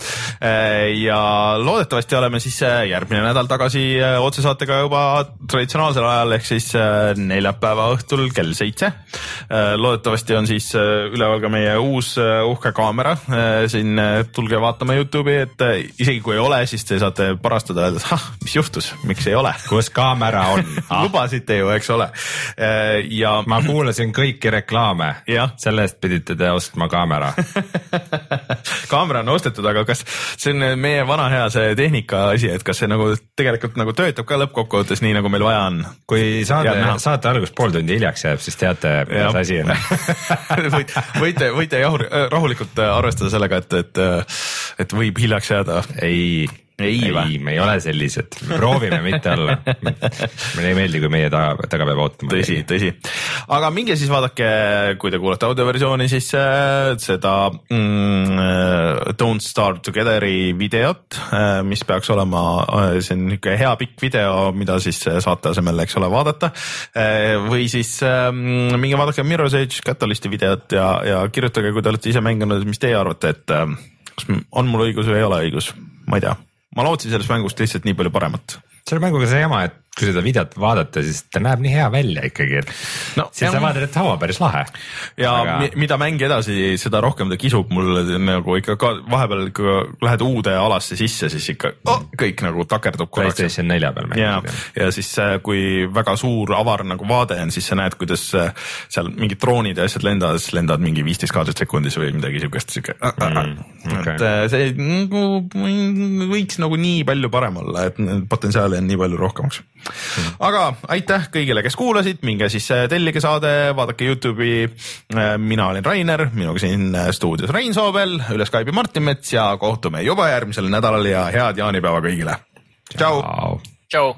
Äh, ja loodetavasti oleme siis äh, järgmine nädal tagasi äh, otsesaatega juba traditsionaalsel ajal ehk siis neljapäeva õhtul kell seitse. loodetavasti on siis üleval ka meie uus uhke kaamera. siin tulge vaatama Youtube'i, et isegi kui ei ole, siis te saate parastada, öeldes, ah, mis juhtus, miks ei ole. kus kaamera on lubasite ju, eks ole. ja ma kuulasin kõiki reklaame, selle eest pidite te ostma kaamera? Kaamera on ostetud, aga kas see on meie vana hea see tehnika asi, et kas see nagu tegelikult nagu töötab ka lõppkokkuvõttes nii, nagu meil vaja on? kui saade, saate algus pool tundi hiljaks jääb, siis teate, mis asi on. Võite, võite, võite rahulikult arvestada sellega, et, et, et võib hiljaks jääda. ei ei, ei, me ei ole sellised, proovime mitte olla. meile ei meeldi, kui meie taga, taga peab ootama. tõsi, tõsi. aga minge siis vaadake, kui te kuulate audioversiooni, siis äh, seda mm, äh, Don't Starve Together'i videot äh,, mis peaks olema äh,, see on niisugune hea pikk video, mida siis äh, saate asemel, eks ole, vaadata äh,. või siis äh, minge vaadake Mirror's Edge Catalysti videot ja, ja kirjutage, kui te olete ise mänginud, mis teie arvate, et äh, kas on mul õigus või ei ole õigus, ma ei tea ma lootsin sellest mängust lihtsalt nii palju paremat. Selle mänguga see jama, et kui seda videot vaadata, siis ta näeb nii hea välja ikkagi, et no, siis sa vaatad, et oo, päris lahe. ja Aga... mida mäng edasi, seda rohkem ta kisub mulle nagu ikka ka vahepeal ikka lähed uude alasse sisse, siis ikka oh, kõik nagu takerdub korraks. PlayStation nelja peal mängid. ja, ja siis äh, kui väga suur avar nagu vaade on, siis sa näed, kuidas äh, seal mingid droonid ja asjad lendavad, siis lendavad mingi viisteist kaadrit sekundis või midagi siukest, siuke mm,. Okay. et äh, see nagu võiks nagu nii palju parem olla, et potentsiaali on nii palju rohkemaks aga aitäh kõigile, kes kuulasid, minge siis äh, tellige saade, vaadake Youtube'i. Äh, mina olen Rainer, minuga siin äh, stuudios Rein Soobel, üle Skype'i Martin Mets ja kohtume juba järgmisel nädalal ja head jaanipäeva kõigile. tšau. tšau.